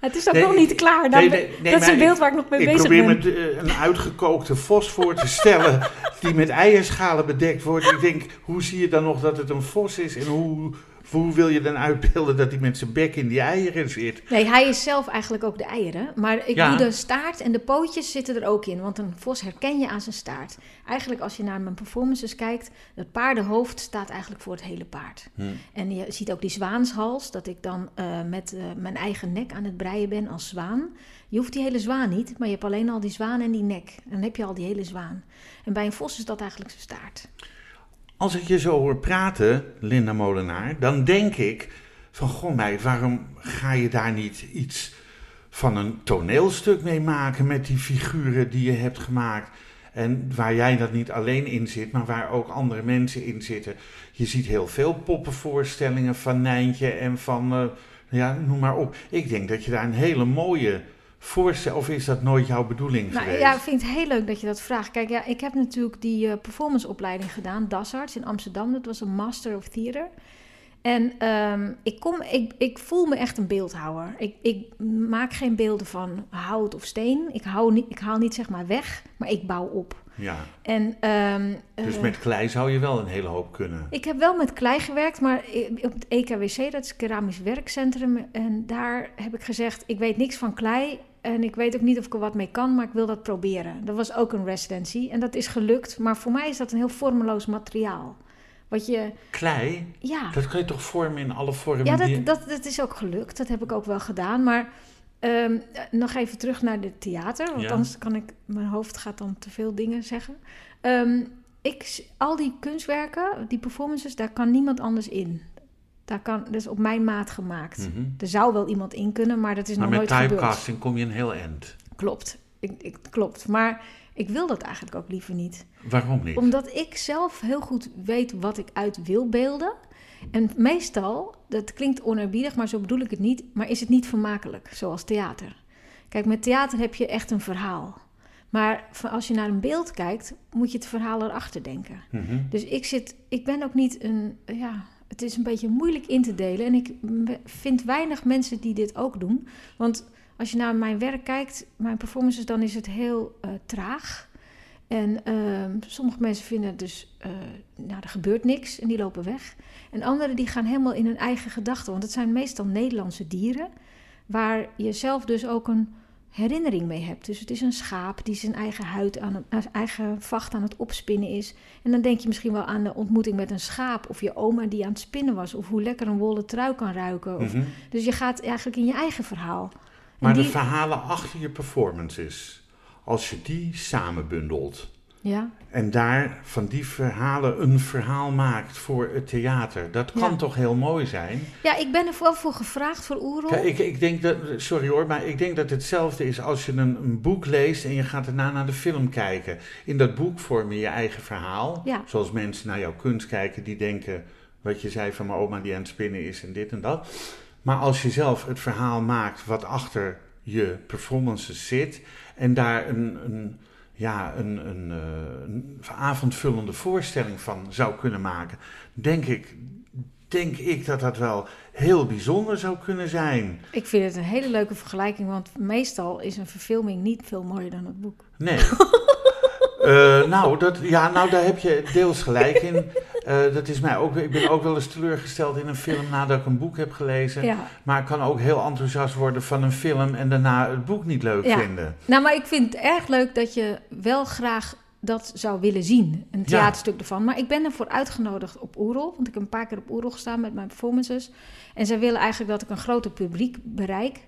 het is ook Nee, nog niet klaar. Nee, nee, dat is een beeld waar ik nog mee Ik bezig probeer ben. me eh, een uitgekookte vos voor te stellen die met eierschalen bedekt wordt. Ik denk, hoe zie je dan nog dat het een vos is en hoe, hoe wil je dan uitbeelden dat hij met zijn bek in die eieren zit? Nee, hij is zelf eigenlijk ook de eieren. Maar ik Ja. doe de staart en de pootjes zitten er ook in. Want een vos herken je aan zijn staart. Eigenlijk als je naar mijn performances kijkt, het paardenhoofd staat eigenlijk voor het hele paard. Hm. En je ziet ook die zwaanshals, dat ik dan eh, met eh, mijn eigen nek aan het breien ben als zwaan. Je hoeft die hele zwaan niet, maar je hebt alleen al die zwaan en die nek. En dan heb je al die hele zwaan. En bij een vos is dat eigenlijk zijn staart. Als ik je zo hoor praten, Linda Molenaar, dan denk ik van, goh meid, waarom ga je daar niet iets van een toneelstuk mee maken met die figuren die je hebt gemaakt? En waar jij dat niet alleen in zit, maar waar ook andere mensen in zitten. Je ziet heel veel poppenvoorstellingen van Nijntje en van, eh, ja, noem maar op. Ik denk dat je daar een hele mooie of is dat nooit jouw bedoeling Nou, geweest? ja, ik vind het heel leuk dat je dat vraagt. Kijk, ja, ik heb natuurlijk die eh, performanceopleiding gedaan, DASARTS in Amsterdam. Dat was een Master of Theater. En ehm, ik, kom, ik, ik voel me echt een beeldhouwer. Ik, ik maak geen beelden van hout of steen. Ik, hou niet, ik haal niet zeg maar weg, maar ik bouw op. Ja, En, ehm, dus eh, met klei zou je wel een hele hoop kunnen. ik heb wel met klei gewerkt, maar op het EKWC, dat is het Keramisch Werkcentrum. En daar heb ik gezegd, ik weet niks van klei. En ik weet ook niet of ik er wat mee kan, maar ik wil dat proberen. Dat was ook een residency en dat is gelukt. Maar voor mij is dat een heel vormeloos materiaal. Wat je, Klei, ja, dat kun je toch vormen in alle vormen ja die... dat, dat, is ook gelukt. Dat heb ik ook wel gedaan. Maar ehm, nog even terug naar het theater. Want Ja. anders kan ik, mijn hoofd gaat dan te veel dingen zeggen. Ehm, ik, al die kunstwerken, die performances, daar kan niemand anders in. Daar kan, dat is op mijn maat gemaakt. Mhm. Er zou wel iemand in kunnen, maar dat is Maar nog met nooit gebeurd. typecasting kom je een heel eind. Klopt. Ik, ik, klopt. Maar ik wil dat eigenlijk ook liever niet. Waarom niet? Omdat ik zelf heel goed weet wat ik uit wil beelden. En meestal, dat klinkt onerbiedig, maar zo bedoel ik het niet, maar is het niet vermakelijk, zoals theater. Kijk, met theater heb je echt een verhaal. Maar als je naar een beeld kijkt, moet je het verhaal erachter denken. Mhm. Dus ik zit, ik ben ook niet een, ja, het is een beetje moeilijk in te delen. En ik vind weinig mensen die dit ook doen. Want als je naar mijn werk kijkt, mijn performances, dan is het heel eh, traag. En ehm, sommige mensen vinden dus, eh, nou, er gebeurt niks en die lopen weg. En anderen die gaan helemaal in hun eigen gedachten. Want het zijn meestal Nederlandse dieren, waar je zelf dus ook een herinnering mee hebt. Dus het is een schaap die zijn eigen huid aan zijn eigen vacht aan het opspinnen is. En dan denk je misschien wel aan de ontmoeting met een schaap of je oma die aan het spinnen was. Of hoe lekker een wollen trui kan ruiken. Of, Mhm. Dus je gaat eigenlijk in je eigen verhaal. Maar die- de verhalen achter je performances, als je die samenbundelt Ja, en daar van die verhalen een verhaal maakt voor het theater, dat kan Ja. toch heel mooi zijn? ja ik ben er wel voor gevraagd voor Oerol. Ik, ik denk dat, sorry hoor, maar ik denk dat hetzelfde is als je een, een boek leest en je gaat daarna naar de film kijken. In dat boek vorm je je eigen verhaal. Ja. Zoals mensen naar jouw kunst kijken die denken, wat je zei van mijn oma die aan het spinnen is en dit en dat. Maar als je zelf het verhaal maakt wat achter je performances zit en daar een, een, ja, een, een, eh, een avondvullende voorstelling van zou kunnen maken, denk ik, denk ik dat dat wel heel bijzonder zou kunnen zijn. Ik vind het een hele leuke vergelijking, want meestal is een verfilming niet veel mooier dan het boek. Nee. Eh, nou, dat, ja, nou, daar heb je deels gelijk in. Eh, dat is mij ook, ik ben ook wel eens teleurgesteld in een film nadat ik een boek heb gelezen. Ja. Maar ik kan ook heel enthousiast worden van een film en daarna het boek niet leuk Ja. vinden. Nou, maar ik vind het erg leuk dat je wel graag dat zou willen zien. Een theaterstuk ervan. Maar ik ben ervoor uitgenodigd op Oerol. Want ik heb een paar keer op Oerol gestaan met mijn performances. En zij willen eigenlijk dat ik een groter publiek bereik.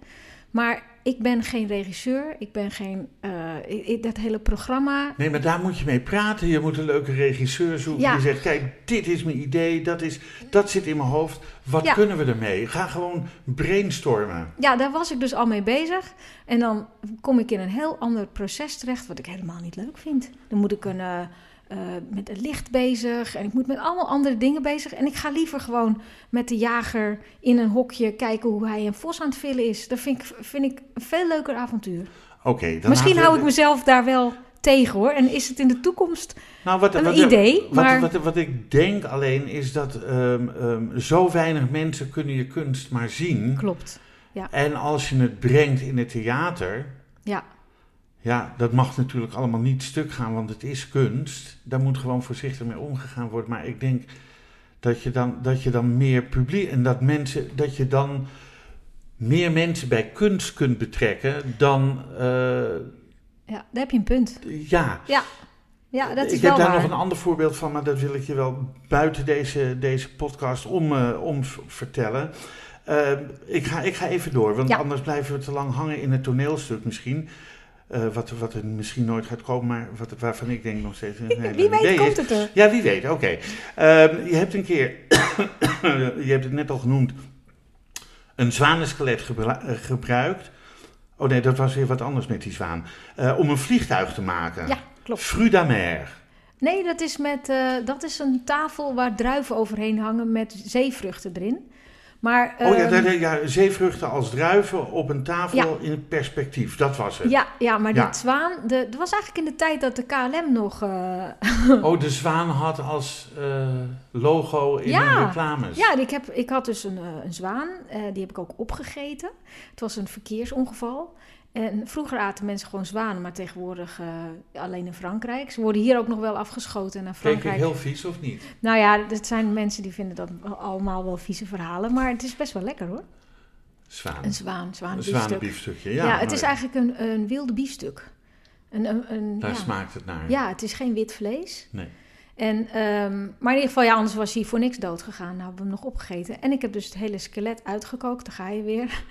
Maar ik ben geen regisseur. Ik ben geen... eh, ik- dat hele programma... Nee, maar daar moet je mee praten. Je moet een leuke regisseur zoeken. Ja. Die zegt, kijk, dit is mijn idee, dat, is, dat zit in mijn hoofd. Wat Ja. kunnen we ermee? Ga gewoon brainstormen. Ja, daar was ik dus al mee bezig. En dan kom ik in een heel ander proces terecht, wat ik helemaal niet leuk vind. Dan moet ik een, eh, eh, met het licht bezig en ik moet met allemaal andere dingen bezig. En ik ga liever gewoon met de jager in een hokje kijken hoe hij een vos aan het villen is. Dat vind ik, vind ik een veel leuker avontuur. Oké, Misschien we- hou ik mezelf daar wel tegen hoor. En is het in de toekomst Nou, wat, een wat, idee, Wat, maar- wat, wat, ik denk alleen is dat ehm, ehm, zo weinig mensen kunnen je kunst maar zien. klopt. ja, En als je het brengt in het theater, ja, ja, dat mag natuurlijk allemaal niet stuk gaan, want het is kunst. Daar moet gewoon voorzichtig mee omgegaan worden. Maar ik denk dat je dan, dat je dan meer publiek en dat mensen, dat je dan meer mensen bij kunst kunt betrekken dan, eh, ja, daar heb je een punt. ja. Ja, ja dat is ik wel heb daar waar. nog een ander voorbeeld van, maar dat wil ik je wel buiten deze, deze podcast om, eh, om vertellen. Eh, ik, ga, ik ga even door, want Ja. anders blijven we te lang hangen in het toneelstuk misschien. Eh, wat, wat er misschien nooit gaat komen, maar wat, waarvan ik denk nog steeds een Wie weet idee komt het er. Ja, wie weet, oké. Ehm, je hebt een keer, je hebt het net al genoemd, een zwanenskelet gebru- eh, gebruikt. Oh nee, dat was weer wat anders met die zwaan. Eh, om een vliegtuig te maken. Ja, klopt. Frudamer. Nee, dat is, met, dat is een tafel waar druiven overheen hangen met zeevruchten erin. Maar, Oh ja, daar- ja, zeevruchten als druiven op een tafel Ja. in perspectief. Dat was het. ja, ja, maar Ja. die zwaan, de, dat was eigenlijk in de tijd dat de KLM nog... eh, Oh, de zwaan had als eh, logo in de reclames. ja, ik, heb, ik had dus een, eh, een zwaan, die heb ik ook opgegeten. Het was een verkeersongeval. En vroeger aten mensen gewoon zwanen, maar tegenwoordig eh, alleen in Frankrijk. Ze worden hier ook nog wel afgeschoten naar Kijk ik Frankrijk. heel vies of niet? Nou ja, het zijn mensen die vinden dat allemaal wel vieze verhalen. Maar het is best wel lekker hoor. Zwaan. Een zwaan, zwaan Een biefstuk. zwanenbiefstukje. Ja, Ja, het is eigenlijk een, een wilde biefstuk. Een, een, een- Daar ja. smaakt het naar. ja, het is geen wit vlees. Nee. En, ehm, maar in ieder geval, ja, anders was hij voor niks dood gegaan. Nou hebben we hem nog opgegeten. En ik heb dus het hele skelet uitgekookt. Daar ga je weer.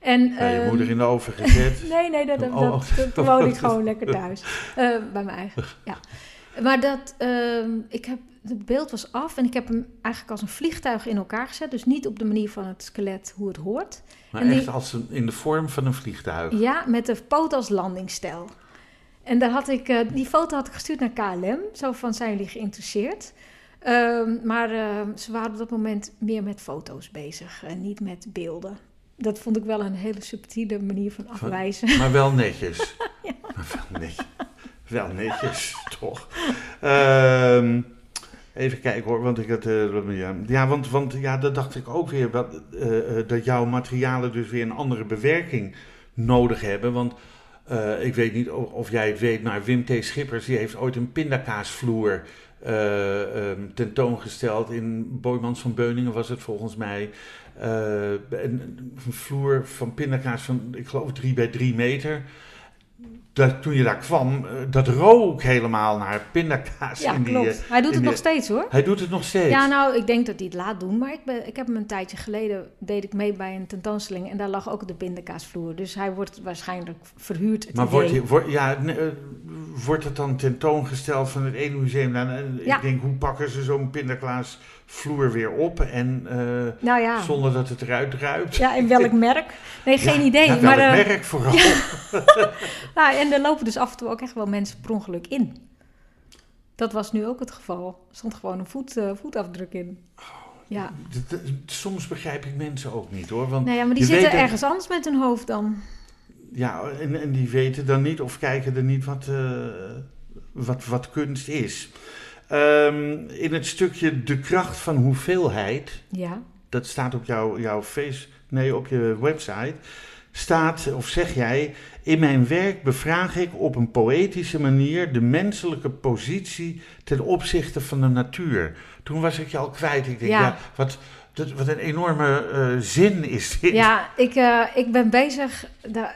En, je ehm, moeder in de oven gezet. Nee, nee, dat, dat, Oh, dat, dat woon ik gewoon lekker thuis. Eh, bij mijn eigen, ja. Maar dat, ehm, ik heb, het beeld was af en ik heb hem eigenlijk als een vliegtuig in elkaar gezet. Dus niet op de manier van het skelet hoe het hoort. Maar En die- echt als een, in de vorm van een vliegtuig. Ja, met de poot als landingsstijl. En daar had ik, eh, die foto had ik gestuurd naar KLM. Zo van, zijn jullie geïnteresseerd? Ehm, maar ze waren op dat moment meer met foto's bezig en niet met beelden. Dat vond ik wel een hele subtiele manier van afwijzen. Maar wel netjes. Maar wel netjes. Wel netjes, toch? Ehm, even kijken hoor, want ik had... eh, ja, want, want ja, dat dacht ik ook weer. Wat, eh, eh, dat jouw materialen dus weer een andere bewerking nodig hebben. Want ik weet niet of, of jij het weet, maar Wim T. Schippers die heeft ooit een pindakaasvloer eh, ehm, tentoongesteld. In Boymans van Beuningen was het volgens mij. Eh, een, een vloer van pindakaas van, ik geloof, 3 bij 3 meter. Dat, toen je daar kwam, eh, dat rook helemaal naar pindakaas. Ja, in die, klopt. eh, Hij doet het nog steeds hoor. Hij doet het nog steeds. Ja, nou, ik denk dat hij het laat doen. Maar ik, ben, ik heb hem een tijdje geleden, deed ik mee bij een tentoonstelling. En daar lag ook de pindakaasvloer. Dus hij wordt waarschijnlijk verhuurd. Maar wordt, ja, wordt het dan tentoongesteld van het ene museum naar andere? Ja. Ik denk, hoe pakken ze zo'n pindakaasvloer weer op? En eh, Nou ja. zonder dat het eruit ruikt? Ja, in welk merk? Nee, geen Ja, idee. Ja, welk eh, merk vooral? nou, en er lopen dus af en toe ook echt wel mensen per ongeluk in. Dat was nu ook het geval. Er stond gewoon een voet, eh, voetafdruk in. Ja. D- d- Soms begrijp ik mensen ook niet hoor. Want Nou ja, maar die zitten dat- ergens anders met hun hoofd dan. Ja, en, en die weten dan niet of kijken er niet wat, wat, wat kunst is. Ehm, in het stukje De kracht van hoeveelheid, Ja. dat staat op jouw, jouw face, nee, op je website, staat, of zeg jij, in mijn werk bevraag ik op een poëtische manier de menselijke positie ten opzichte van de natuur. Toen was ik je al kwijt. Ik denk, ja, Ja. wat, dat, wat een enorme eh, zin is dit. Ja, ik, eh, ik ben bezig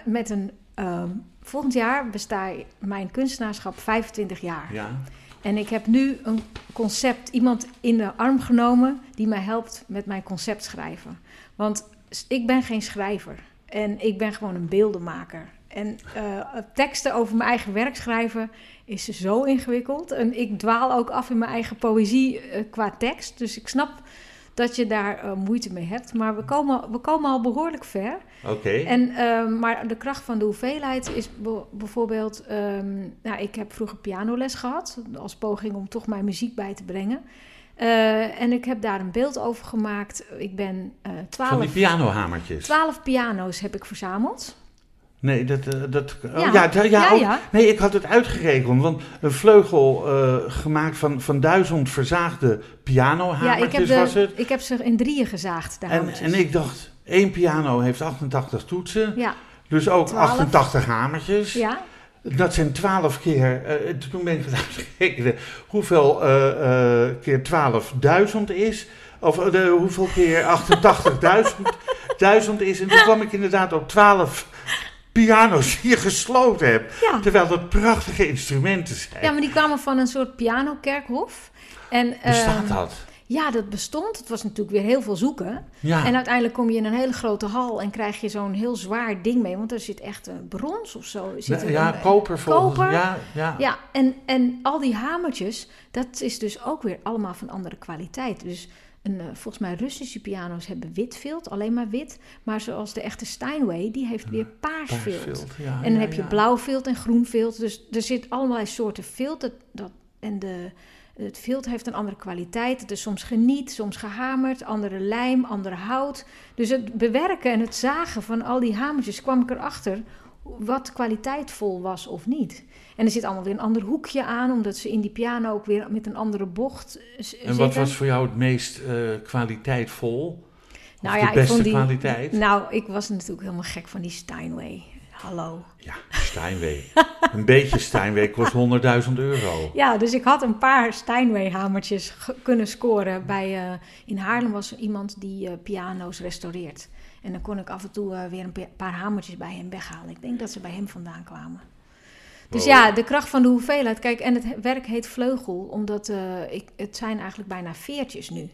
met een... ehm, volgend jaar bestaat mijn kunstenaarschap 25 jaar. Ja. En ik heb nu een concept, iemand in de arm genomen die mij helpt met mijn concept schrijven. Want ik ben geen schrijver en ik ben gewoon een beeldenmaker. En eh, teksten over mijn eigen werk schrijven is zo ingewikkeld. En ik dwaal ook af in mijn eigen poëzie eh, qua tekst. Dus ik snap dat je daar eh, moeite mee hebt. Maar we komen, we komen al behoorlijk ver. Oké. En, ehm, maar de kracht van de hoeveelheid is be- bijvoorbeeld... ehm, nou, ik heb vroeger pianoles gehad... als poging om toch mijn muziek bij te brengen. Eh, en ik heb daar een beeld over gemaakt. Ik ben eh Van die twaalf, pianohamertjes. twaalf piano's heb ik verzameld. Nee, dat... eh, dat oh, Ja. ja, ja, Ja, ook- ja. Nee, ik had het uitgerekend. Want een vleugel eh, gemaakt van, van duizend verzaagde Ja, pianohamertjes ik heb, was het. ik heb ze in drieën gezaagd, de En, en ik dacht, Eén piano heeft 88 toetsen, Ja, dus ook 12. 88 hamertjes. ja. Dat zijn 12 keer, eh, toen ben ik het uitgerekend, hoeveel eh, keer 12.000 is. Of hoeveel keer 88.000 duizend is. En toen kwam ik inderdaad op 12 piano's je gesloten hebt. Ja. Terwijl dat prachtige instrumenten zijn. ja, maar die kwamen van een soort pianokerkhof. En, Bestaat ehm, dat? Ja, dat bestond. Het was natuurlijk weer heel veel zoeken. Ja. En uiteindelijk kom je in een hele grote hal en krijg je zo'n heel zwaar ding mee. Want er zit echt een brons of zo. Zit er ja, een- koper volgens koper. Ja, ja. Ja, en, en al die hamertjes, dat is dus ook weer allemaal van andere kwaliteit. Dus een, eh, volgens mij Russische piano's hebben wit vilt, alleen maar wit. Maar zoals de echte Steinway, die heeft weer paars vilt. Paars vilt, ja, En dan ja, heb je ja. blauw vilt en groen vilt. Dus er zit allerlei soorten vilt. Dat, dat, en de, het vilt heeft een andere kwaliteit. Het is soms geniet, soms gehamerd, andere lijm, ander hout. Dus het bewerken en het zagen van al die hamertjes kwam ik erachter wat kwaliteitvol was of niet. En er zit allemaal weer een ander hoekje aan, omdat ze in die piano ook weer met een andere bocht eh, z- En wat zitten. was voor jou het meest eh, kwaliteitvol? Of Nou de ja, ik beste vond die- kwaliteit? Nou, ik was natuurlijk helemaal gek van die Steinway. Hallo. Ja, Steinway. een beetje Steinway kost 100.000 euro. Ja, dus ik had een paar Steinway-hamertjes kunnen scoren. Bij, eh, in Haarlem was er iemand die piano's restaureert. En dan kon ik af en toe weer een pa- paar hamertjes bij hem weghalen. Ik denk dat ze bij hem vandaan kwamen. Dus Wow. ja, de kracht van de hoeveelheid. Kijk, en het he- werk heet vleugel, omdat eh, ik, het zijn eigenlijk bijna veertjes nu.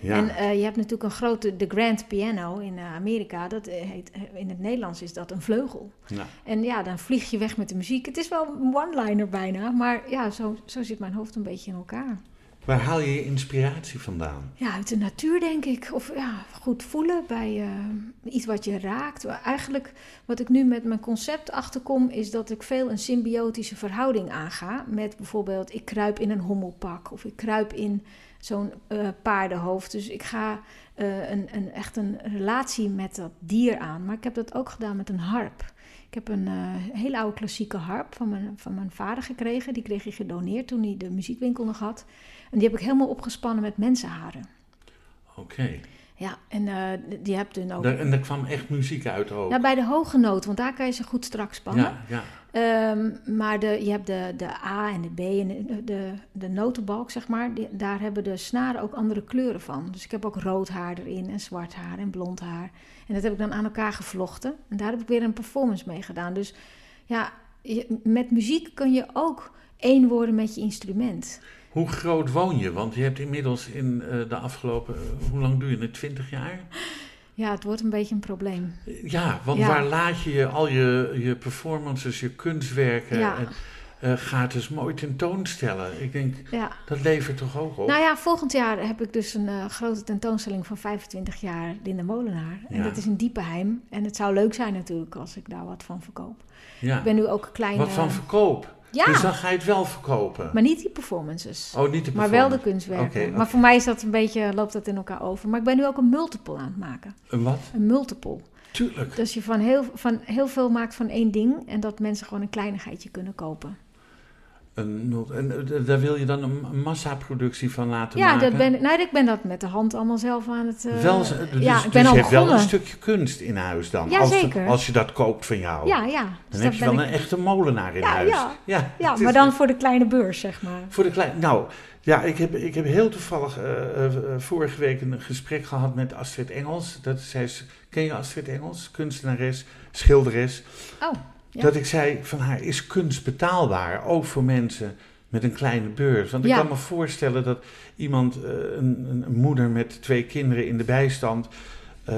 Ja. En eh, je hebt natuurlijk een grote, de grand piano in eh, Amerika. Dat heet, in het Nederlands is dat een vleugel. Ja. En ja, dan vlieg je weg met de muziek. Het is wel een one-liner bijna, maar ja, zo, zo zit mijn hoofd een beetje in elkaar. Waar haal je je inspiratie vandaan? Ja, uit de natuur denk ik. Of ja, goed voelen bij eh, iets wat je raakt. Eigenlijk wat ik nu met mijn concept achterkom, is dat ik veel een symbiotische verhouding aanga. Met bijvoorbeeld, ik kruip in een hommelpak of ik kruip in zo'n eh, paardenhoofd. Dus ik ga eh, een, een, echt een relatie met dat dier aan. Maar ik heb dat ook gedaan met een harp. Ik heb een eh, hele oude klassieke harp van mijn, van mijn vader gekregen. Die kreeg hij gedoneerd toen hij de muziekwinkel nog had. En die heb ik helemaal opgespannen met mensenharen. Oké. Ja, en eh, die heb je ook. Daar- En er kwam echt muziek uit ook. Ja, bij de hoge noot, want daar kan je ze goed strak spannen. ja, ja. Ehm, maar de, je hebt de, de A en de B en de, de, de notenbalk, zeg maar. Die, daar hebben de snaren ook andere kleuren van. Dus ik heb ook rood haar erin en zwart haar en blond haar. En dat heb ik dan aan elkaar gevlochten. En daar heb ik weer een performance mee gedaan. Dus ja, je- met muziek kun je ook één worden met je instrument. Hoe groot woon je? Want je hebt inmiddels in eh, de afgelopen, eh, hoe lang doe je het? 20 jaar? Ja, het wordt een beetje een probleem. Ja, want Ja. waar laat je je al je, je performances, je kunstwerken Ja. en, eh, gaat dus mooi tentoonstellen? Ik denk, Ja. dat levert toch ook op? Nou ja, volgend jaar heb ik dus een grote tentoonstelling van 25 jaar Linda Molenaar. En Ja. dat is in Diepenheim. En het zou leuk zijn natuurlijk als ik daar wat van verkoop. ja. Ik ben nu ook een kleine... Wat van verkoop? Ja, Dus dan ga je het wel verkopen? maar niet die performances. oh, niet de maar wel de kunstwerken. Maar voor mij is dat een beetje, loopt dat in elkaar over. Maar ik ben nu ook een multiple aan het maken. Een wat? Een multiple. Tuurlijk. Dus je van heel, van heel veel maakt van één ding. En dat mensen gewoon een kleinigheidje kunnen kopen. Een, en eh, daar wil je dan een massaproductie van laten ja, maken? dat ben, nou, ik ben dat met de hand allemaal zelf aan het... eh, wel, dus, ja, ik dus ben al je hebt wel een stukje kunst in huis dan. Ja, als, zeker. als je dat koopt van jou. Ja, ja. Dan Dus heb dat je wel ik- een echte molenaar in Ja, huis. ja. ja, Ja, maar dan voor de kleine beurs, zeg maar. Voor de kleine. Nou, ja, ik heb, ik heb heel toevallig eh, vorige week een gesprek gehad met Astrid Engels. Dat zij is, ken je Astrid Engels? Kunstenares, schilderes. Oh, ja. Dat ik zei van haar, is kunst betaalbaar? Ook voor mensen met een kleine beurs. Want ik Ja. kan me voorstellen dat iemand, eh, een, een, een moeder met twee kinderen in de bijstand... eh,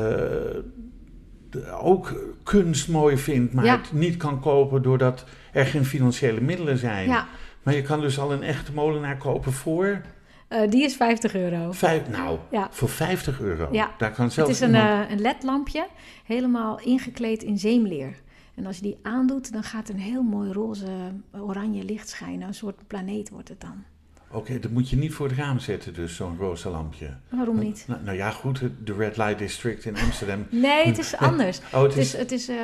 de- ook kunst mooi vindt, maar Ja. het niet kan kopen doordat er geen financiële middelen zijn. Ja, Maar je kan dus al een echte molenaar kopen voor, eh, die is 50 euro. vijf, nou, Ja. voor 50 euro. Ja. Daar kan Het zelfs is een, iemand- een ledlampje, helemaal ingekleed in zeemleer. En als je die aandoet, dan gaat een heel mooi roze, eh, oranje licht schijnen. Een soort planeet wordt het dan. Oké, dat moet je niet voor het raam zetten, dus zo'n roze lampje. Waarom niet? Nou, nou ja, goed, de Red Light District in Amsterdam. Nee, het is anders. Oh, het Het is, het is, eh,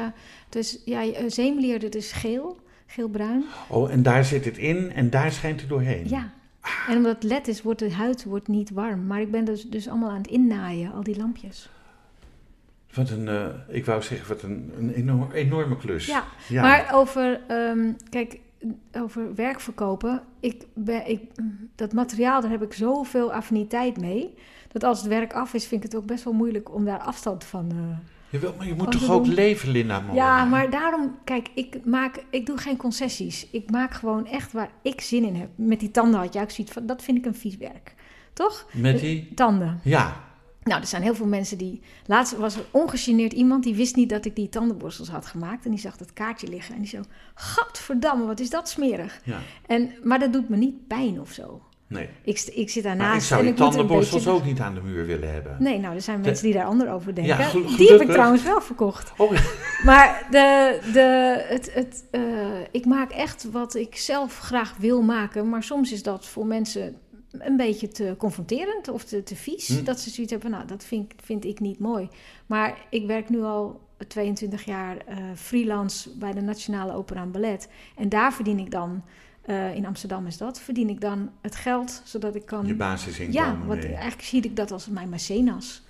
het is ja, eh, zeemleer, dat is geel, geel-bruin. oh, en daar zit het in en daar schijnt het doorheen. Ja. En omdat het led is, wordt de huid wordt niet warm. Maar ik ben dus, dus allemaal aan het innaaien, al die lampjes. Wat een, eh, ik wou zeggen, wat een, een enorm, enorme klus. Ja, Ja. maar over, ehm, kijk, over werk verkopen. Ik ben, ik, dat materiaal, daar heb ik zoveel affiniteit mee. Dat als het werk af is, vind ik het ook best wel moeilijk om daar afstand van... eh, Jawel, maar je moet toch ook doen? leven, Linda Molenaar? Ja, maar daarom, kijk, ik, maak, ik doe geen concessies. Ik maak gewoon echt waar ik zin in heb. Met die tanden had je ook zoiets van, dat vind ik een vies werk. Toch? Met die... Tanden. Ja, Nou, er zijn heel veel mensen die... Laatst was er ongegeneerd iemand die wist niet dat ik die tandenborstels had gemaakt. En die zag dat kaartje liggen en die zo... Gadverdamme, wat is dat smerig. ja. En, maar dat doet me niet pijn of zo. Nee. Ik, ik zit Maar daarnaast ik zou je ik er een tandenborstels beetje... ook niet aan de muur willen hebben. Nee, nou, er zijn De- mensen die daar ander over denken. Ja, die heb ik trouwens wel verkocht. Oh. Maar de, de, het, het, eh, ik maak echt wat ik zelf graag wil maken. Maar soms is dat voor mensen een beetje te confronterend of te, te vies. Hm. Dat ze zoiets hebben, nou, dat vind, ik- vind ik niet mooi. Maar ik werk nu al 22 jaar eh, freelance bij de Nationale Opera en Ballet. En daar verdien ik dan, eh, in Amsterdam is dat, verdien ik dan het geld zodat ik kan... Je basisinkomen ja, wat, mee. eigenlijk zie ik dat als mijn mecenas.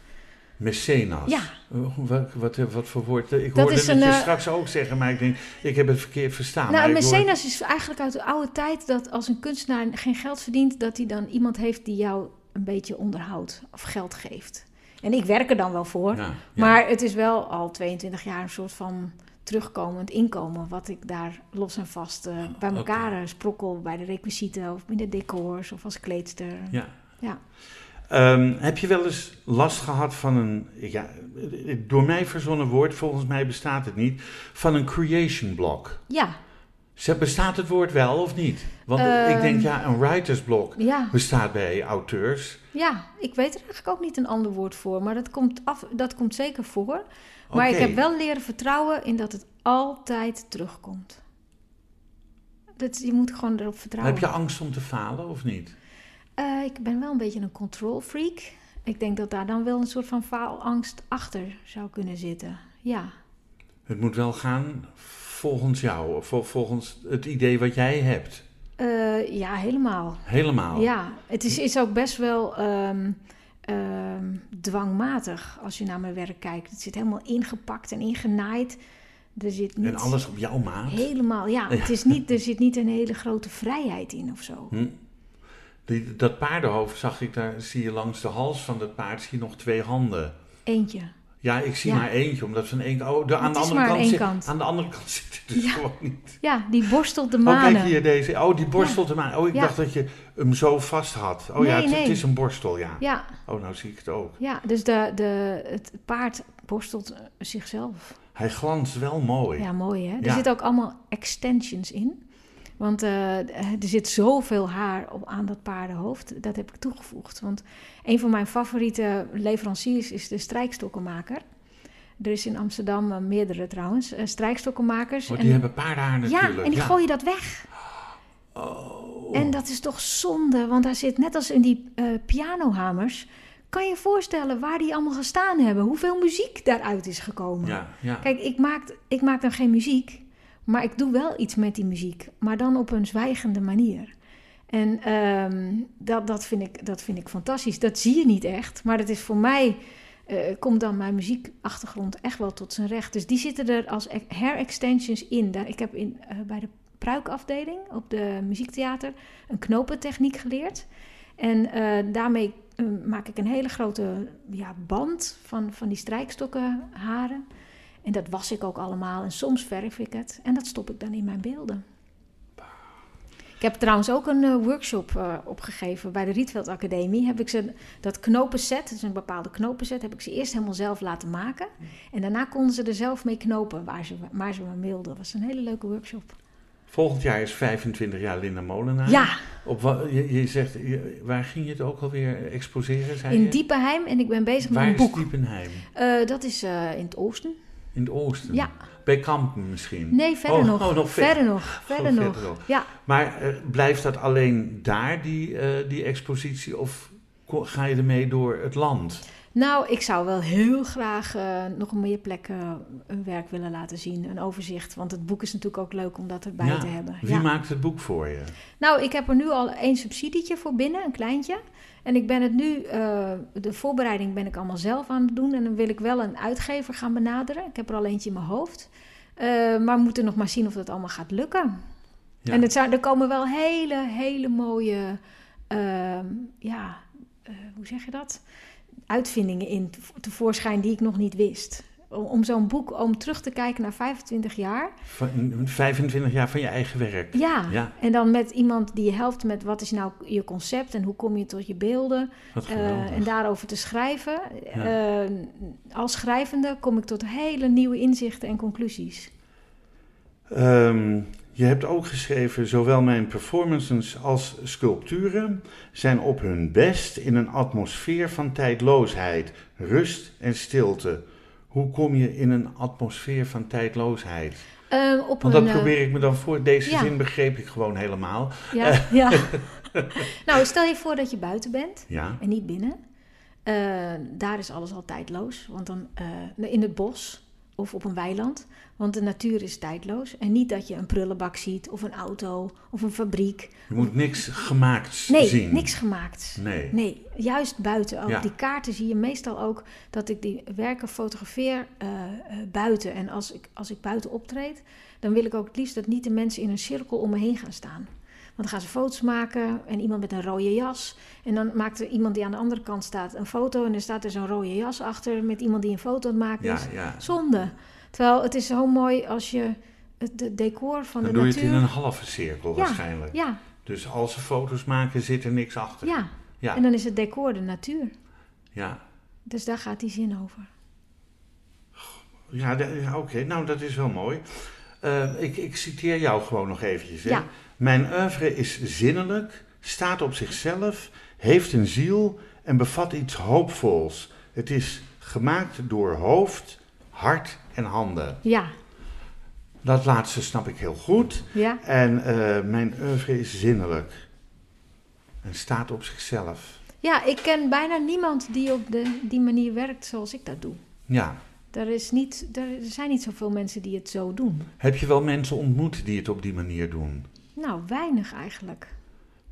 Mecenas. Ja. Oh, Wat, wat, wat voor woord? Ik Dat hoorde is het een, je eh, straks ook zeggen, maar ik denk, ik heb het verkeerd verstaan. Nou, een hoor- mecenas is eigenlijk uit de oude tijd dat als een kunstenaar geen geld verdient, dat hij dan iemand heeft die jou een beetje onderhoudt of geld geeft. En ik werk er dan wel voor, Ja, ja. maar het is wel al 22 jaar een soort van terugkomend inkomen, wat ik daar los en vast eh, bij elkaar eh, sprokkel bij de requisieten of in de decors of als kleedster. Ja. Ja. Ehm, heb je wel eens last gehad van een, ja, door mij verzonnen woord, volgens mij bestaat het niet, van een creation block? Ja, Bestaat het woord wel of niet? Want ik Ehm. denk, ja, een writer's block ja. bestaat bij auteurs. Ja, ik weet er eigenlijk ook niet een ander woord voor, maar dat komt, af, dat komt zeker voor. Maar ik heb wel leren vertrouwen in dat het altijd terugkomt. Dat, je moet gewoon erop vertrouwen. Heb je angst om te falen of niet? Eh, ik ben wel een beetje een control freak. Ik denk dat daar dan wel een soort van faalangst achter zou kunnen zitten. Ja, Het moet wel gaan volgens jou, vol- volgens het idee wat jij hebt. Eh, ja helemaal. Helemaal. Ja, het is, is ook best wel ehm, ehm, dwangmatig als je naar mijn werk kijkt. Het zit helemaal ingepakt en ingenaaid. Er zit niet En alles op jouw maat. helemaal, ja, Ja. Het is niet, er zit niet een hele grote vrijheid in of zo. Hm. Die, dat paardenhoofd zag ik, daar zie je langs de hals van dat paard zie je nog twee handen. Eentje. Ja, ik zie Ja. maar eentje, omdat van één oh, de, aan, de andere kant zit, kant. aan de andere kant zit het dus Ja. gewoon niet. Ja, die borstelt de Oh, manen. kijk hier deze. Oh, die borstelt hem aan. Oh, ik dacht dat je hem zo vast had. Oh ja, Nee, het, het nee. is een borstel, ja. Ja, Oh, nou zie ik het ook. ja, dus de, de, het paard borstelt eh, zichzelf. Hij glanst wel mooi. Ja, mooi hè. Er zitten ook allemaal extensions in. Want eh, er zit zoveel haar op, aan dat paardenhoofd. Dat heb ik toegevoegd. Want een van mijn favoriete leveranciers is de strijkstokkenmaker. Er is in Amsterdam eh, meerdere trouwens, eh, strijkstokkenmakers. Oh, die En- hebben paardenhaar ja, natuurlijk. en die gooien dat weg. Oh. En dat is toch zonde, want daar zit net als in die pianohamers. Kan je je voorstellen waar die allemaal gestaan hebben? Hoeveel muziek daaruit is gekomen? Ja, ja. Kijk, ik maak, ik maak dan geen muziek, maar ik doe wel iets met die muziek. Maar dan op een zwijgende manier. En ehm, dat, dat, vind ik, dat vind ik fantastisch. Dat zie je niet echt, maar dat is voor mij... eh, komt dan mijn muziekachtergrond echt wel tot zijn recht. Dus die zitten er als e- hair extensions in. Daar, ik heb in, eh, bij de pruikafdeling op de muziektheater een knopentechniek geleerd. En eh, daarmee maak ik een hele grote ja, band van, van die strijkstokken haren. En dat was ik ook allemaal. En soms verf ik het. En dat stop ik dan in mijn beelden. Ik heb trouwens ook een eh, workshop eh, opgegeven bij de Rietveld Academie. Heb ik ze dat knopenset, dat is een bepaalde knopenset, heb ik ze eerst helemaal zelf laten maken. En daarna konden ze er zelf mee knopen waar ze, waar ze maar wilden. Dat was een hele leuke workshop. Volgend jaar is 25 jaar Linda Molenaar. Ja, Op je, je zegt, je- waar ging je het ook alweer exposeren, zei je? in Diepenheim. En ik ben bezig Waar met een is boek. Diepenheim? Eh, dat is in het oosten. In het oosten? Ja. Bij Kampen misschien? Nee, verder Oh, nog. oh, nog ver- verder nog. Verder verder nog. nog. Ja. Maar eh, blijft dat alleen daar, die, eh, die expositie, of ga je ermee door het land? Nou, ik zou wel heel graag uh, nog meer plekken een werk willen laten zien, een overzicht. Want het boek is natuurlijk ook leuk om dat erbij Ja, te hebben. Wie maakt het boek voor je? Nou, ik heb er nu al één subsidietje voor binnen, een kleintje. En ik ben het nu, eh, de voorbereiding ben ik allemaal zelf aan het doen. En dan wil ik wel een uitgever gaan benaderen. Ik heb er al eentje in mijn hoofd. Eh, maar we moeten nog maar zien of dat allemaal gaat lukken. Ja. En het zou, er komen wel hele, hele mooie, ehm, ja, eh, hoe zeg je dat? Uitvindingen in te- tevoorschijn die ik nog niet wist. Om, zo'n boek, om terug te kijken naar 25 jaar. Van 25 jaar van je eigen werk. Ja, Ja. en dan met iemand die je helpt met wat is nou je concept en hoe kom je tot je beelden. Eh, en daarover te schrijven. Ja. Eh, als schrijvende kom ik tot hele nieuwe inzichten en conclusies. Ehm, je hebt ook geschreven, zowel mijn performances als sculpturen zijn op hun best in een atmosfeer van tijdloosheid, rust en stilte. Hoe kom je in een atmosfeer van tijdloosheid? Eh, op Want dat eh, probeer ik me dan voor. Deze ja. zin begreep ik gewoon helemaal. Ja, ja. nou, stel je voor dat je buiten bent Ja, en niet binnen. Eh, daar is alles al tijdloos. Want dan eh, in het bos of op een weiland. Want de natuur is tijdloos. En niet dat je een prullenbak ziet of een auto of een fabriek. je moet niks gemaakt Nee, zien. niks gemaakt. Nee. Nee, juist buiten. Ook Ja. die kaarten zie je meestal ook dat ik die werken fotografeer eh, eh, buiten. En als ik, als ik buiten optreed, dan wil ik ook het liefst dat niet de mensen in een cirkel om me heen gaan staan. Want dan gaan ze foto's maken en iemand met een rode jas. En dan maakt er iemand die aan de andere kant staat een foto. En er staat er zo'n rode jas achter met iemand die een foto aan het maken Ja, is. ja. Zonde. Terwijl het is zo mooi als je het de decor van Dan de doe je het natuur... in een halve cirkel Ja, waarschijnlijk. Ja, Dus als ze foto's maken, zit er niks achter. ja. Ja, En dan is het decor de natuur. ja. Dus daar gaat die zin over. Ja, oké. Nou, dat is wel mooi. Eh, ik, ik citeer jou gewoon nog eventjes. Hè? Ja. Mijn oeuvre is zinnelijk, staat op zichzelf, heeft een ziel en bevat iets hoopvols. Het is gemaakt door hoofd, hart en handen. Ja, Dat laatste snap ik heel goed. ja. En eh, mijn oeuvre is zinnelijk en staat op zichzelf. Ja, ik ken bijna niemand die op de, die manier werkt zoals ik dat doe. Ja. Er, is niet, er zijn niet zoveel mensen die het zo doen. Heb je wel mensen ontmoet die het op die manier doen? Nou, weinig eigenlijk.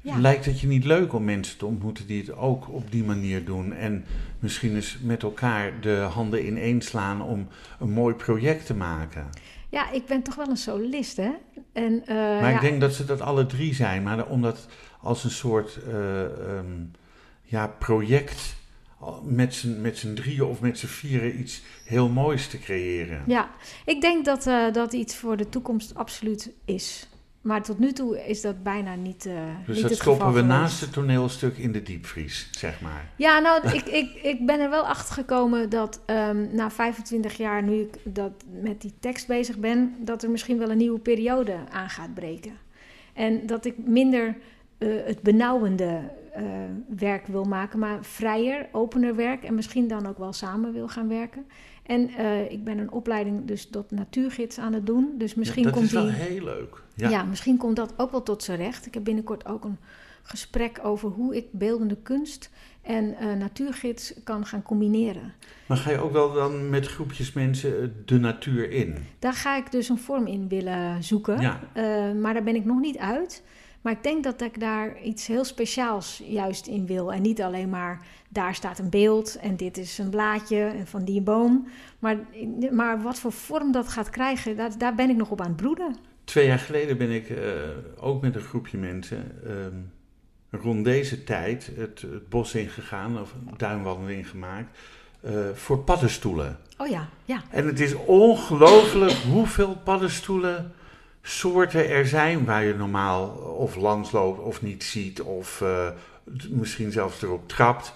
Ja. Lijkt het je niet leuk om mensen te ontmoeten die het ook op die manier doen en misschien eens met elkaar de handen ineen slaan om een mooi project te maken? Ja, ik ben toch wel een solist, hè? En, eh, maar ja, ik denk dat ze dat alle drie zijn, maar om dat als een soort eh, ehm, ja, project met z'n met z'n drieën of met z'n vieren iets heel moois te creëren. ja, ik denk dat eh, dat iets voor de toekomst absoluut is. Maar tot nu toe is dat bijna niet, eh Dus niet dat het stoppen we naast het toneelstuk in de diepvries, zeg maar. Ja, nou, ik, ik, ik ben er wel achter gekomen dat ehm, na 25 jaar, nu ik dat met die tekst bezig ben, dat er misschien wel een nieuwe periode aan gaat breken. En dat ik minder eh, het benauwende eh, werk wil maken, maar vrijer, opener werk en misschien dan ook wel samen wil gaan werken. En eh, ik ben een opleiding dus tot natuurgids aan het doen. Dus misschien Ja, dat komt is wel die. heel leuk. Ja. Ja. misschien komt dat ook wel tot zijn recht. Ik heb binnenkort ook een gesprek over hoe ik beeldende kunst en eh, natuurgids kan gaan combineren. Maar ga je ook wel dan met groepjes mensen de natuur in? Daar ga ik dus een vorm in willen zoeken. Ja. Maar daar ben ik nog niet uit. Maar ik denk dat ik daar iets heel speciaals juist in wil. En niet alleen maar daar staat een beeld en dit is een blaadje en van die boom. Maar, maar wat voor vorm dat gaat krijgen, daar, daar ben ik nog op aan het broeden. Twee jaar geleden ben ik eh, ook met een groepje mensen ehm, rond deze tijd het, het bos ingegaan, of een duinwandeling gemaakt, eh, voor paddenstoelen. Oh ja, ja. En het is ongelooflijk hoeveel paddenstoelen soorten er zijn waar je normaal of langs loopt of niet ziet of eh, misschien zelfs erop trapt.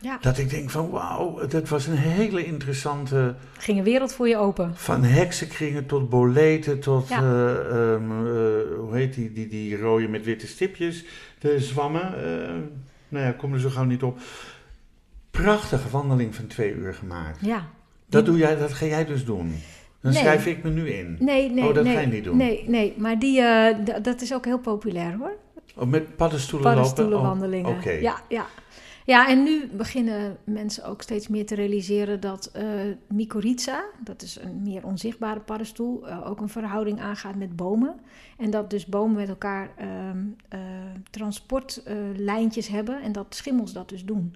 ja. Dat ik denk van wauw, dat was een hele interessante, Ging een wereld voor je open. van heksenkringen tot boleten tot, Ja. eh, ehm, eh, hoe heet die, die, die rode met witte stipjes, de zwammen. nou ja, kom er zo gauw niet op. Prachtige wandeling van twee uur gemaakt. Ja. Dat, doe jij, dat ga jij dus doen. Dan Nee. schrijf ik me nu in. Nee, nee, Oh, dat nee. ga je niet doen? Nee, nee. Maar die, eh, dat is ook heel populair hoor. Oh, met paddenstoelen, Paddenstoelenwandelingen. Oh, Oké. Ja, ja. Ja, en nu beginnen mensen ook steeds meer te realiseren dat uh, mycorrhiza, dat is een meer onzichtbare paddenstoel, uh, ook een verhouding aangaat met bomen. En dat dus bomen met elkaar uh, transportlijntjes hebben en dat schimmels dat dus doen.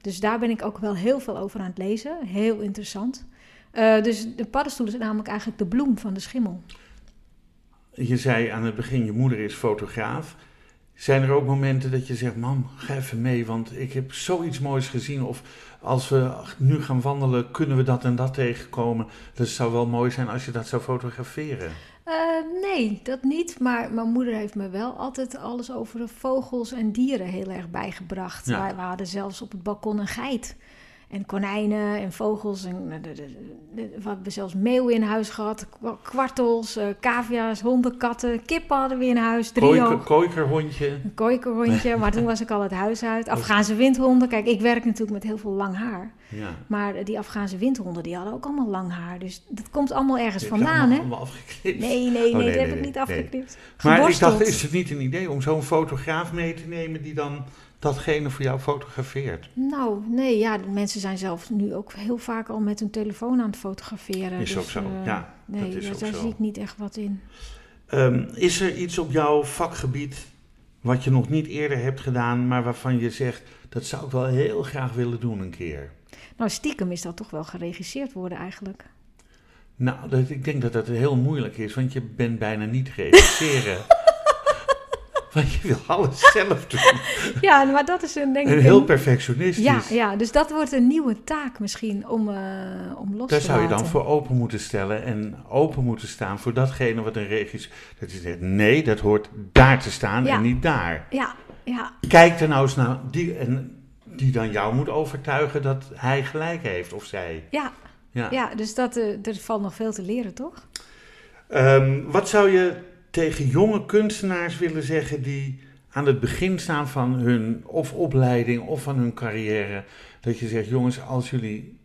Dus daar ben ik ook wel heel veel over aan het lezen. Heel interessant. Dus de paddenstoel is namelijk eigenlijk de bloem van de schimmel. Je zei aan het begin, je moeder is fotograaf. Zijn er ook momenten dat je zegt, mam, ga even mee, want ik heb zoiets moois gezien. Of als we nu gaan wandelen, kunnen we dat en dat tegenkomen. Dus het zou wel mooi zijn als je dat zou fotograferen. Uh, nee, dat niet. Maar mijn moeder heeft me wel altijd alles over de vogels en dieren heel erg bijgebracht. Ja. We, we hadden zelfs op het balkon een geit. En konijnen en vogels. En, eh, de, de, de, we hebben zelfs meeuwen in huis gehad. Kwartels, uh, cavia's, honden, katten. Kippen hadden we in huis. Drie Kooikerhondje. Een kooikerhondje. maar toen was ik al het huis uit. Afghaanse windhonden. Kijk, ik werk natuurlijk met heel veel lang haar. Ja. Maar die Afghaanse windhonden, die hadden ook allemaal lang haar. Dus dat komt allemaal ergens vandaan, hè? allemaal afgeknipt? Nee, nee, oh, nee, dat heb ik niet afgeknipt. Maar ik dacht, is het niet een idee om zo'n fotograaf mee te nemen... die dan datgene voor jou fotografeert? Nou, nee, ja, de mensen zijn zelf nu ook heel vaak al met hun telefoon aan het fotograferen. Is dus, ook zo, uh, ja. Nee, dat is daar, ook daar zo. zie ik niet echt wat in. Um, is er iets op jouw vakgebied wat je nog niet eerder hebt gedaan, maar waarvan je zegt, dat zou ik wel heel graag willen doen een keer? Nou, stiekem is dat toch wel geregisseerd worden eigenlijk. Nou, dat, ik denk dat dat heel moeilijk is, want je bent bijna niet regisseren. Want je wil alles zelf doen. Ja, maar dat is een denk ik... En heel perfectionistisch. Ja, ja, dus dat wordt een nieuwe taak misschien om, uh, om los Daar te zou je dan voor open moeten stellen en open moeten staan voor datgene wat een regisseur... Dat je zegt, nee, dat hoort daar te staan Ja. en niet daar. Ja, ja, Kijk er nou eens naar die, en die dan jou moet overtuigen dat hij gelijk heeft of zij. ja, Ja. ja, dus dat, eh, er valt nog veel te leren, toch? Ehm, wat zou je tegen jonge kunstenaars willen zeggen die aan het begin staan van hun of opleiding of van hun carrière? Dat je zegt, jongens, als jullie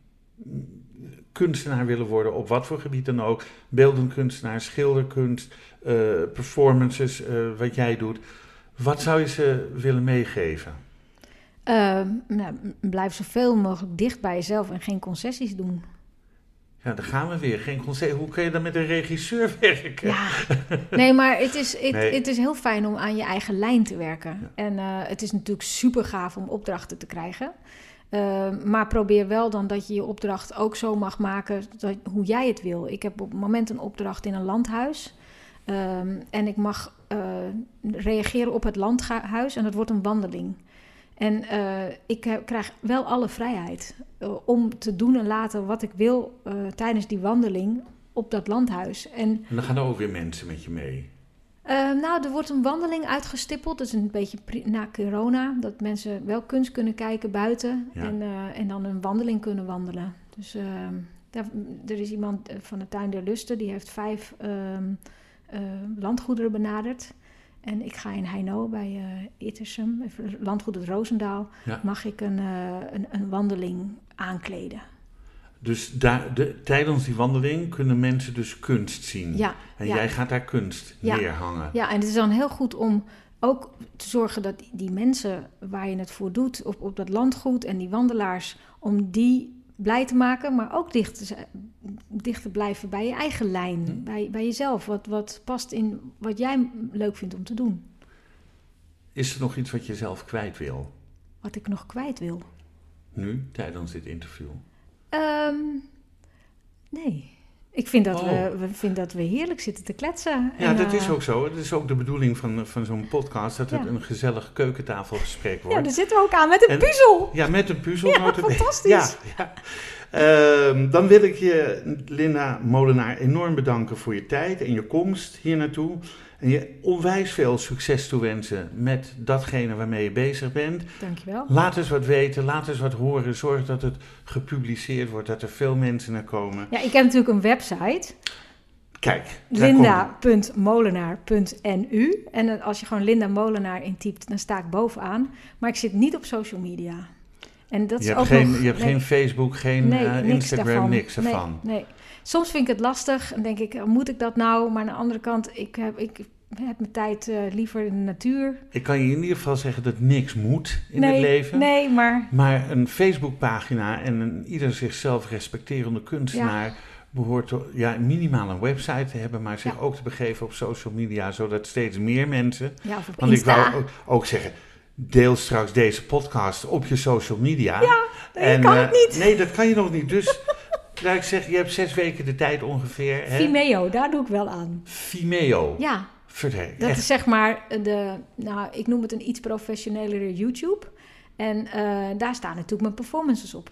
kunstenaar willen worden, op wat voor gebied dan ook, beeldend kunstenaar, schilderkunst, eh, performances, eh, wat jij doet, wat zou je ze willen meegeven? Ehm, nou, blijf zoveel mogelijk dicht bij jezelf en geen concessies doen. Ja, daar gaan we weer. Geen concert. Hoe kun je dan met een regisseur werken? Ja, nee, maar het is, het, Nee. het is heel fijn om aan je eigen lijn te werken. Ja. En eh, het is natuurlijk super gaaf om opdrachten te krijgen. Eh, maar probeer wel dan dat je je opdracht ook zo mag maken dat, hoe jij het wil. Ik heb op het moment een opdracht in een landhuis. Ehm, en ik mag eh, reageren op het landhuis en dat wordt een wandeling. En eh, ik heb- krijg wel alle vrijheid eh, om te doen en laten wat ik wil eh, tijdens die wandeling op dat landhuis. En En dan gaan er ook weer mensen met je mee. nou, er wordt een wandeling uitgestippeld. Dat is een beetje na corona. Dat mensen wel kunst kunnen kijken buiten. Ja. En, en dan een wandeling kunnen wandelen. Dus daar, er is iemand van de Tuin der Lusten. Die heeft vijf ehm, eh, landgoederen benaderd. En ik ga in Heino bij eh Ittersum, landgoed het Roosendaal, Ja. mag ik een, eh, een, een wandeling aankleden. Dus daar, de, tijdens die wandeling kunnen mensen dus kunst zien. Ja, En ja. jij gaat daar kunst neerhangen. Ja, en het is dan heel goed om ook te zorgen dat die- die mensen waar je het voor doet, op, op dat landgoed en die wandelaars, om die blij te maken, maar ook dicht te, zijn- dicht te blijven bij je eigen lijn, Hm. bij, bij jezelf. Wat, wat past in wat jij leuk vindt om te doen. Is er nog iets wat je zelf kwijt wil? Wat ik nog kwijt wil. Nu, tijdens dit interview. Ehm, nee. Ik vind dat, Oh. we, we, vind dat we heerlijk zitten te kletsen. Ja, En, dat is eh, ook zo. Het is ook de bedoeling van, van zo'n podcast, dat het Ja. een gezellig keukentafelgesprek Ja, wordt. daar zitten we ook aan met een En- puzzel. Ja, met een puzzel. Ja, fantastisch. Ja, ja. Ehm, dan wil ik je, Linda Molenaar, enorm bedanken voor je tijd en je komst hier naartoe. En je onwijs veel succes toewensen met datgene waarmee je bezig bent. Dankjewel. Laat eens wat weten, laat eens wat horen. Zorg dat het gepubliceerd wordt, dat er veel mensen naar komen. Ja, ik heb natuurlijk een website. Kijk, linda.molenaar.nu. En als je gewoon Linda Molenaar intypt, dan sta ik bovenaan. Maar ik zit niet op social media. En dat Je is hebt, ook geen, nog, je hebt nee, geen Facebook, geen nee, eh, niks Instagram, niks Nee, ervan. Nee, Soms vind ik het lastig en denk ik, moet ik dat nou? Maar aan de andere kant, ik, heb, ik heb mijn tijd eh, liever in de natuur. Ik kan je in ieder geval zeggen dat niks moet in nee, het leven. Nee, maar Maar een Facebookpagina en een ieder zichzelf respecterende kunstenaar behoort ja, minimaal een website te hebben, maar zich Ja. ook te begeven op social media, zodat steeds meer mensen. ja, of op Want ik wou ook, ook zeggen, deel straks deze podcast op je social media. Ja, nee, ik kan eh, het niet. Nee, dat kan je nog niet. Dus laat ik zeggen, je hebt zes weken de tijd ongeveer. Hè? Vimeo, daar doe ik wel aan. Vimeo. Ja, Vertel. dat echt. is zeg maar de, nou, ik noem het een iets professionelere YouTube. En eh, daar staan natuurlijk mijn performances op.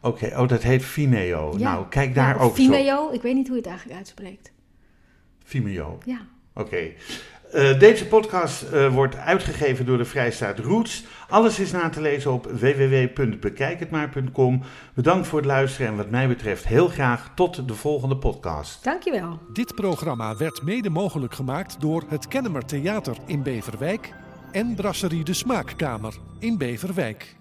Oké, oh, dat heet Vimeo. Ja. Nou, kijk daar ja, ook zo. Vimeo, ik weet niet hoe je het eigenlijk uitspreekt. Vimeo. Ja. Oké. Eh, deze podcast eh, wordt uitgegeven door de Vrijstaat Roots. Alles is na te lezen op www.bekijkhetmaar.com. Bedankt voor het luisteren en wat mij betreft heel graag tot de volgende podcast. Dankjewel. Dit programma werd mede mogelijk gemaakt door het Kennemer Theater in Beverwijk en Brasserie de Smaakkamer in Beverwijk.